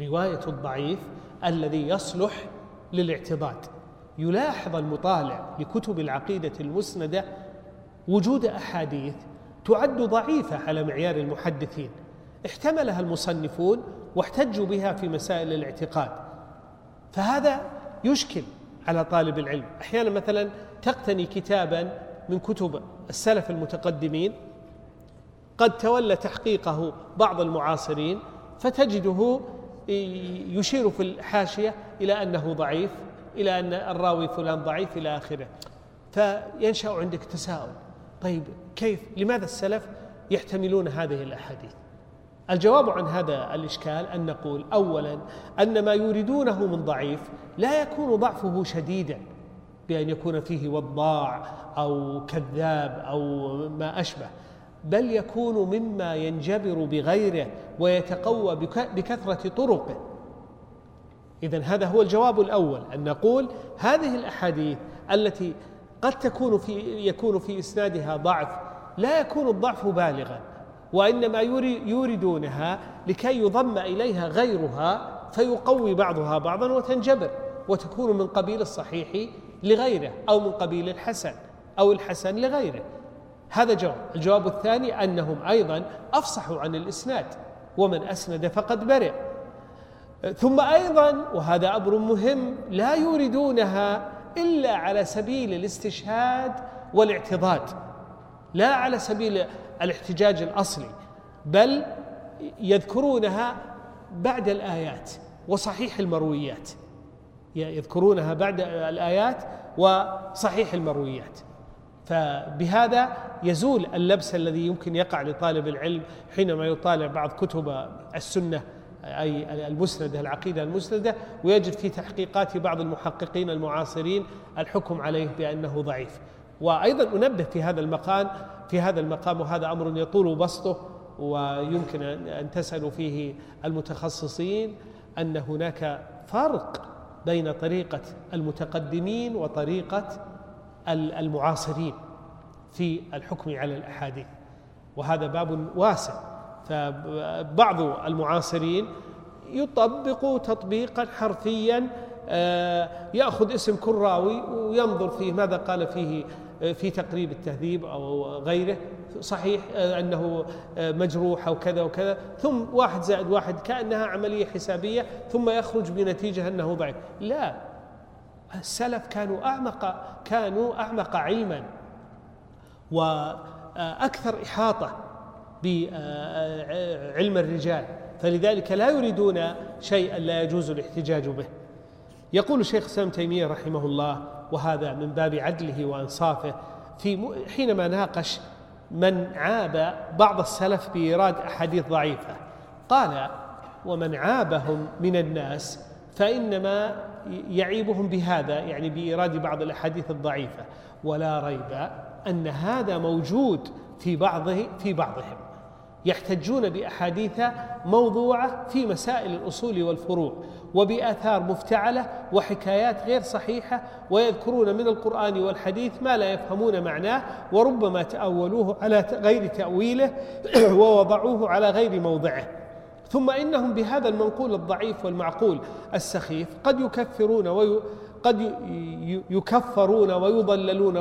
رواية الضعيف الذي يصلح للاعتضاد. يلاحظ المطالع لكتب العقيدة المسندة وجود أحاديث تعد ضعيفة على معيار المحدثين. احتملها المصنفون واحتجوا بها في مسائل الاعتقاد. فهذا يشكل على طالب العلم. أحيانا مثلا تقتني كتابا من كتب السلف المتقدمين قد تولى تحقيقه بعض المعاصرين فتجده يشير في الحاشية إلى أنه ضعيف إلى أن الراوي فلان ضعيف إلى آخره. فينشأ عندك تساؤل. طيب كيف؟ لماذا السلف يحتملون هذه الأحاديث؟ الجواب عن هذا الإشكال أن نقول أولا أن ما يريدونه من ضعيف لا يكون ضعفه شديدا بأن يكون فيه وضاع أو كذاب أو ما أشبه بل يكون مما ينجبر بغيره ويتقوى بكثرة طرقه. إذا هذا هو الجواب الأول أن نقول هذه الأحاديث التي قد تكون في يكون في إسنادها ضعف لا يكون الضعف بالغا وإنما يوردونها لكي يضم إليها غيرها فيقوي بعضها بعضا وتنجبر وتكون من قبيل الصحيح لغيره أو من قبيل الحسن أو الحسن لغيره. هذا جواب. الجواب الثاني أنهم أيضا أفصحوا عن الإسناد ومن أسند فقد برئ. ثم أيضا وهذا أمر مهم لا يوردونها إلا على سبيل الاستشهاد والاعتضاد لا على سبيل الاحتجاج الأصلي بل يذكرونها بعد الآيات وصحيح المرويات. يذكرونها بعد الآيات وصحيح المرويات. فبهذا يزول اللبس الذي يمكن يقع لطالب العلم حينما يطالع بعض كتب السنة. أي المسندة العقيدة المسندة ويجد في تحقيقات بعض المحققين المعاصرين الحكم عليه بأنه ضعيف. وأيضا أنبه في هذا المقام في هذا المقام وهذا أمر يطول بسطه ويمكن أن تسألوا فيه المتخصصين أن هناك فرق بين طريقة المتقدمين وطريقة المعاصرين في الحكم على الأحاديث. وهذا باب واسع. فبعض المعاصرين يطبق تطبيقا حرفيا آه، يأخذ اسم كل راوي وينظر فيه ماذا قال فيه آه، في تقريب التهذيب أو غيره. صحيح آه، أنه مجروح أو كذا وكذا. ثم واحد زائد واحد كأنها عملية حسابية ثم يخرج بنتيجة أنه ضعيف. لا السلف كانوا أعمق كانوا أعمق علما وأكثر إحاطة. بعلم الرجال فلذلك لا يريدون شيئا لا يجوز الاحتجاج به. يقول الشيخ الاسلام تيمية رحمه الله وهذا من باب عدله وأنصافه في حينما ناقش من عاب بعض السلف بإيراد أحاديث ضعيفة قال ومن عابهم من الناس فإنما يعيبهم بهذا يعني بإيراد بعض الأحاديث الضعيفة ولا ريب أن هذا موجود في بعضه في بعضهم. يحتجون بأحاديث موضوعة في مسائل الأصول والفروع وبآثار مفتعلة وحكايات غير صحيحة ويذكرون من القرآن والحديث ما لا يفهمون معناه وربما تأولوه على غير تأويله [CLEARS THROAT] ووضعوه على غير موضعه. ثم إنهم بهذا المنقول الضعيف والمعقول السخيف قد يكفرون وي قد يكفرون ويضللون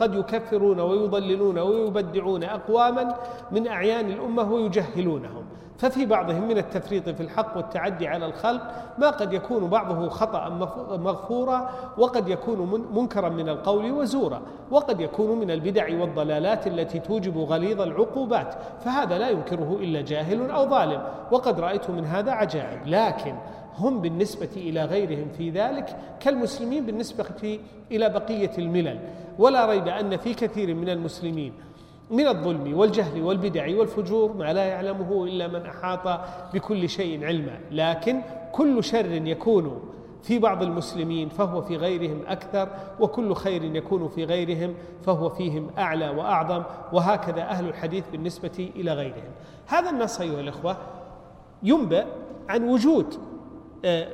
قد يكفرون ويضللون ويبدعون أقواما من أعيان الأمة ويجهلونهم. ففي بعضهم من التفريط في الحق والتعدي على الخلق ما قد يكون بعضه خطأ مغفورا وقد يكون منكرا من القول وزورا وقد يكون من البدع والضلالات التي توجب غليظ العقوبات فهذا لا ينكره إلا جاهل أو ظالم وقد رأيت من هذا عجائب لكن هم بالنسبة إلى غيرهم في ذلك كالمسلمين بالنسبة إلى بقية الملل ولا ريب أن في كثير من المسلمين من الظلم والجهل والبدع والفجور ما لا يعلمه إلا من أحاط بكل شيء علما. لكن كل شر يكون في بعض المسلمين فهو في غيرهم أكثر وكل خير يكون في غيرهم فهو فيهم أعلى وأعظم وهكذا أهل الحديث بالنسبة إلى غيرهم. هذا النص أيها الإخوة ينبئ عن وجود آه،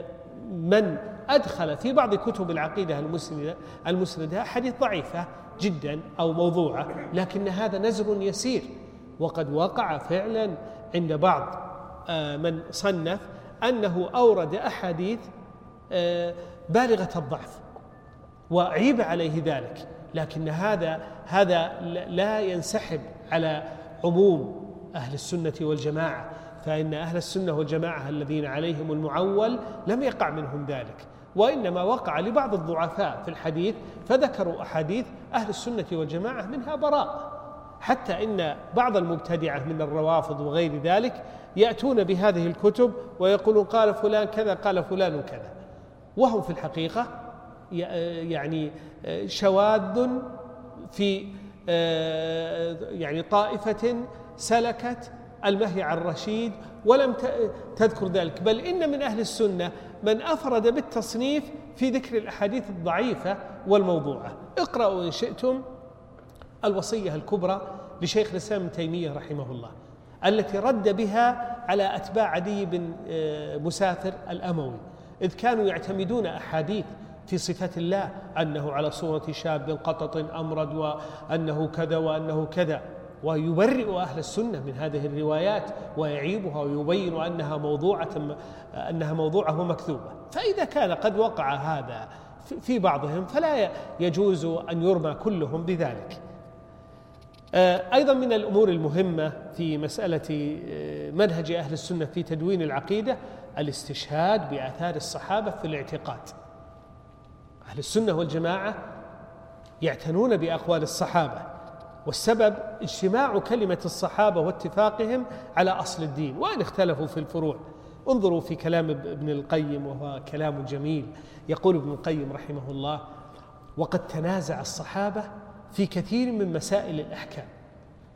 من أدخل في بعض كتب العقيدة المسنده المسندة احاديث ضعيفة جدا أو موضوعة لكن هذا نزر يسير. وقد وقع فعلا عند بعض آه، من صنف أنه أورد أحاديث آه، بالغة الضعف وعيب عليه ذلك. لكن هذا هذا لا ينسحب على عموم أهل السنة والجماعة فإن أهل السنة والجماعة الذين عليهم المعول لم يقع منهم ذلك. وإنما وقع لبعض الضعفاء في الحديث فذكروا أحاديث أهل السنة والجماعة منها براء. حتى إن بعض المبتدعة من الروافض وغير ذلك يأتون بهذه الكتب ويقولون قال فلان كذا قال فلان كذا. وهم في الحقيقة يعني شواذ في يعني طائفة سلكت المهي الرشيد ولم تذكر ذلك. بل إن من أهل السنة من أفرد بالتصنيف في ذكر الأحاديث الضعيفة والموضوعة. اقرأوا إن شئتم الوصية الكبرى لشيخ الإسلام ابن تيمية رحمه الله التي رد بها على أتباع عدي بن آه، مسافر الأموي إذ كانوا يعتمدون أحاديث في صفات الله أنه على صورة شاب قطط أمرد وأنه كذا وأنه كذا. ويبرئ أهل السنة من هذه الروايات ويعيبها ويبين أنها موضوعة أنها موضوعة ومكذوبة فإذا كان قد وقع هذا في بعضهم فلا يجوز أن يرمى كلهم بذلك. آه، أيضا من الأمور المهمة في مسألة آه، منهج أهل السنة في تدوين العقيدة الاستشهاد بآثار الصحابة في الاعتقاد. أهل السنة والجماعة يعتنون بأقوال الصحابة. والسبب اجتماع كلمة الصحابة واتفاقهم على أصل الدين. وإن اختلفوا في الفروع. انظروا في كلام ابن القيم وهو كلام جميل. يقول ابن القيم رحمه الله وقد تنازع الصحابة في كثير من مسائل الأحكام.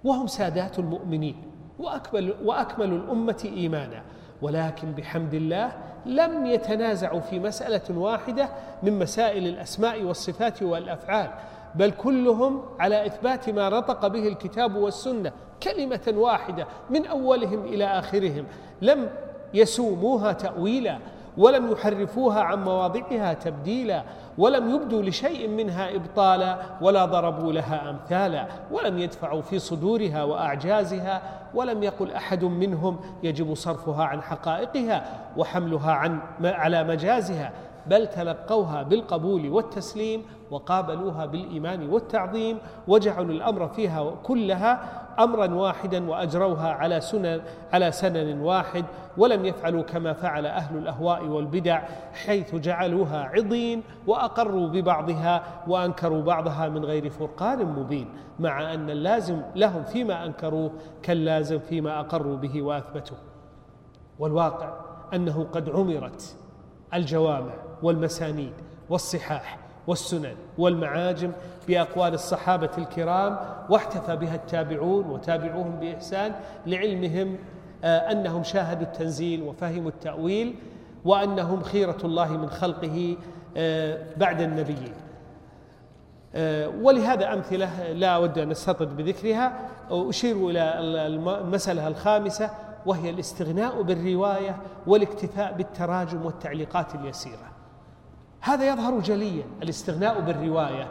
وهم سادات المؤمنين. وأكمل, وأكمل الأمة إيمانا. ولكن بحمد الله لم يتنازعوا في مسألة واحدة من مسائل الأسماء والصفات والأفعال. بل كلهم على إثبات ما نطق به الكتاب والسنة كلمة واحدة من أولهم إلى آخرهم. لم يسوموها تأويلا ولم يحرفوها عن مواضعها تبديلا ولم يبدوا لشيء منها إبطالا ولا ضربوا لها أمثالا ولم يدفعوا في صدورها وأعجازها ولم يقل أحد منهم يجب صرفها عن حقائقها وحملها عن على مجازها. بل تلقوها بالقبول والتسليم وقابلوها بالإيمان والتعظيم وجعلوا الأمر فيها كلها أمرا واحدا وأجروها على سنن على سنن واحد ولم يفعلوا كما فعل أهل الأهواء والبدع حيث جعلوها عضين وأقروا ببعضها وأنكروا بعضها من غير فرقان مبين مع أن اللازم لهم فيما انكروه كاللازم فيما أقروا به واثبتوه والواقع أنه قد عمرت الجوامع والمسانيد والصحاح والسنن والمعاجم بأقوال الصحابة الكرام واحتفى بها التابعون وتابعوهم بإحسان لعلمهم آه، أنهم شاهدوا التنزيل وفهموا التأويل وأنهم خيرة الله من خلقه آه، بعد النبيين. آه، ولهذا أمثلة لا أود أن أستطرد بذكرها أشير إلى المسألة الخامسة وهي الاستغناء بالرواية والاكتفاء بالتراجم والتعليقات اليسيرة. هذا يظهر جليا الاستغناء بالرواية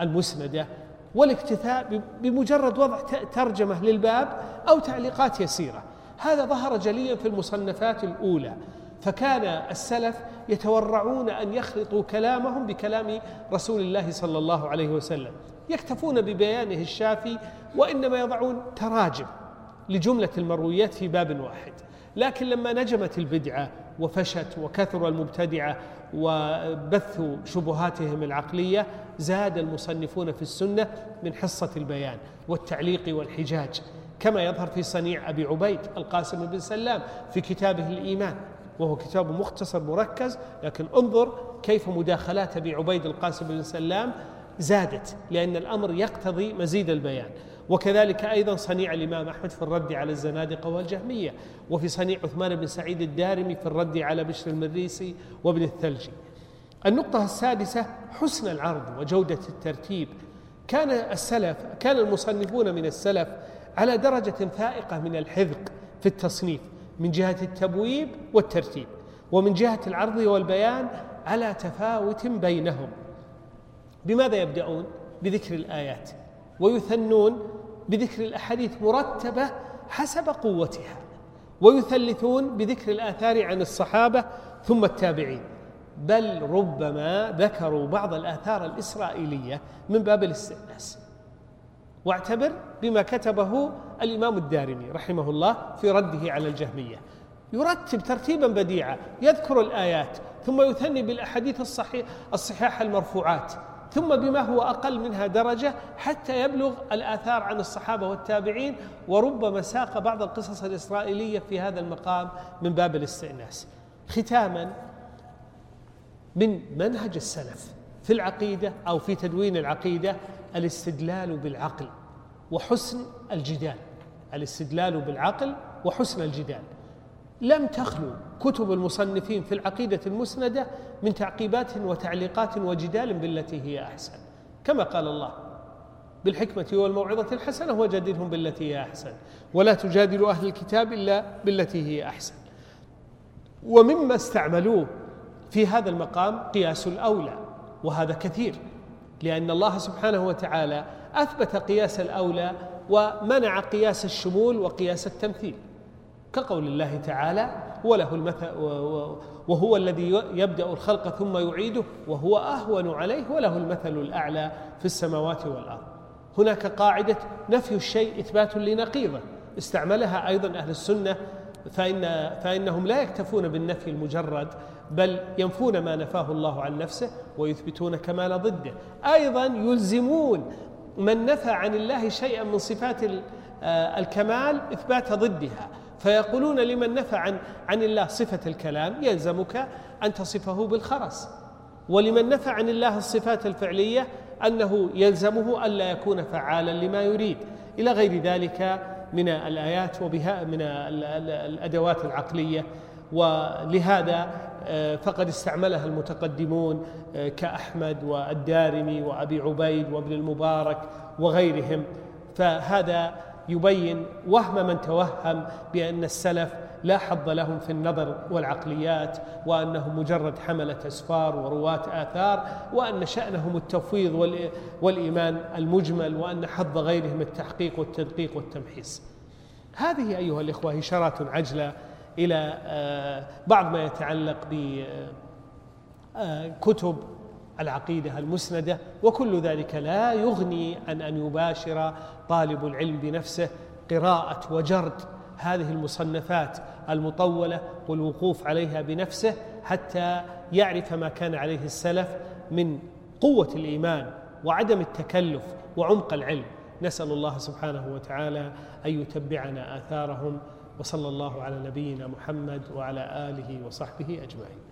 المسندة والاكتفاء بمجرد وضع ترجمة للباب أو تعليقات يسيرة. هذا ظهر جليا في المصنفات الأولى. فكان السلف يتورعون أن يخلطوا كلامهم بكلام رسول الله صلى الله عليه وسلم. يكتفون ببيانه الشافي وإنما يضعون تراجم لجملة المرويات في باب واحد. لكن لما نجمت البدعة وفشت وكثر المبتدعة وبثوا شبهاتهم العقلية زاد المصنفون في السنة من حصة البيان والتعليق والحجاج. كما يظهر في صنيع أبي عبيد القاسم بن سلام في كتابه الإيمان وهو كتاب مختصر مركز لكن انظر كيف مداخلات أبي عبيد القاسم بن سلام زادت لأن الأمر يقتضي مزيد البيان. وكذلك أيضا صنيع الإمام أحمد في الرد على الزنادقة والجهمية وفي صنيع عثمان بن سعيد الدارمي في الرد على بشر المريسي وابن الثلجي. النقطة السادسة حسن العرض وجودة الترتيب. كان السلف كان المصنفون من السلف على درجة فائقة من الحذق في التصنيف من جهة التبويب والترتيب ومن جهة العرض والبيان على تفاوت بينهم. بماذا يبدأون؟ بذكر الآيات. ويثنون بذكر الأحاديث مرتبة حسب قوتها ويثلثون بذكر الآثار عن الصحابة ثم التابعين. بل ربما ذكروا بعض الآثار الإسرائيلية من باب الاستئناس. واعتبر بما كتبه الإمام الدارمي رحمه الله في رده على الجهمية. يرتب ترتيبا بديعا يذكر الآيات ثم يثني بالأحاديث الصحيح الصحاح المرفوعات. ثم بما هو أقل منها درجة حتى يبلغ الآثار عن الصحابة والتابعين وربما ساق بعض القصص الإسرائيلية في هذا المقام من باب الاستئناس. ختاما من منهج السلف في العقيدة أو في تدوين العقيدة الاستدلال بالعقل وحسن الجدال. الاستدلال بالعقل وحسن الجدال. لم تخلو كتب المصنفين في العقيدة المسندة من تعقيبات وتعليقات وجدال بالتي هي أحسن. كما قال الله بالحكمة والموعظة الحسنة وجادلهم بالتي هي أحسن. ولا تجادلوا أهل الكتاب إلا بالتي هي أحسن. ومما استعملوه في هذا المقام قياس الأولى وهذا كثير لأن الله سبحانه وتعالى أثبت قياس الأولى ومنع قياس الشمول وقياس التمثيل. كقول الله تعالى وله المثل وهو الذي يبدأ الخلق ثم يعيده وهو أهون عليه وله المثل الأعلى في السماوات والأرض. هناك قاعدة نفي الشيء إثبات لنقيضه. استعملها أيضا أهل السنة فإن فإنهم لا يكتفون بالنفي المجرد بل ينفون ما نفاه الله عن نفسه ويثبتون كمال ضده. أيضا يلزمون من نفى عن الله شيئا من صفات آه، الكمال إثبات ضدها. فيقولون لمن نفى عن عن الله صفة الكلام؟ يلزمك أن تصفه بالخرس. ولمن نفى عن الله الصفات الفعلية أنه يلزمه ألا يكون فعالا لما يريد. إلى غير ذلك من الآيات وبها من الأدوات العقلية. ولهذا آه، فقد استعملها المتقدمون آه، كأحمد والدارمي وأبي عبيد وابن المبارك وغيرهم. فهذا يبين وهم من توهم بأن السلف لا حظ لهم في النظر والعقليات وأنهم مجرد حملة أسفار ورواة آثار وأن شأنهم التفويض والإيمان المجمل وأن حظ غيرهم التحقيق والتدقيق والتمحيص. هذه أيها الإخوة إشارات عجلة إلى آه، بعض ما يتعلق بكتب العقيدة المسندة وكل ذلك لا يغني عن أن يباشر طالب العلم بنفسه قراءة وجرد. هذه المصنفات المطولة والوقوف عليها بنفسه حتى يعرف ما كان عليه السلف من قوة الإيمان وعدم التكلف وعمق العلم. نسأل الله سبحانه وتعالى أن يتبعنا آثارهم وصلى الله على نبينا محمد وعلى آله وصحبه أجمعين.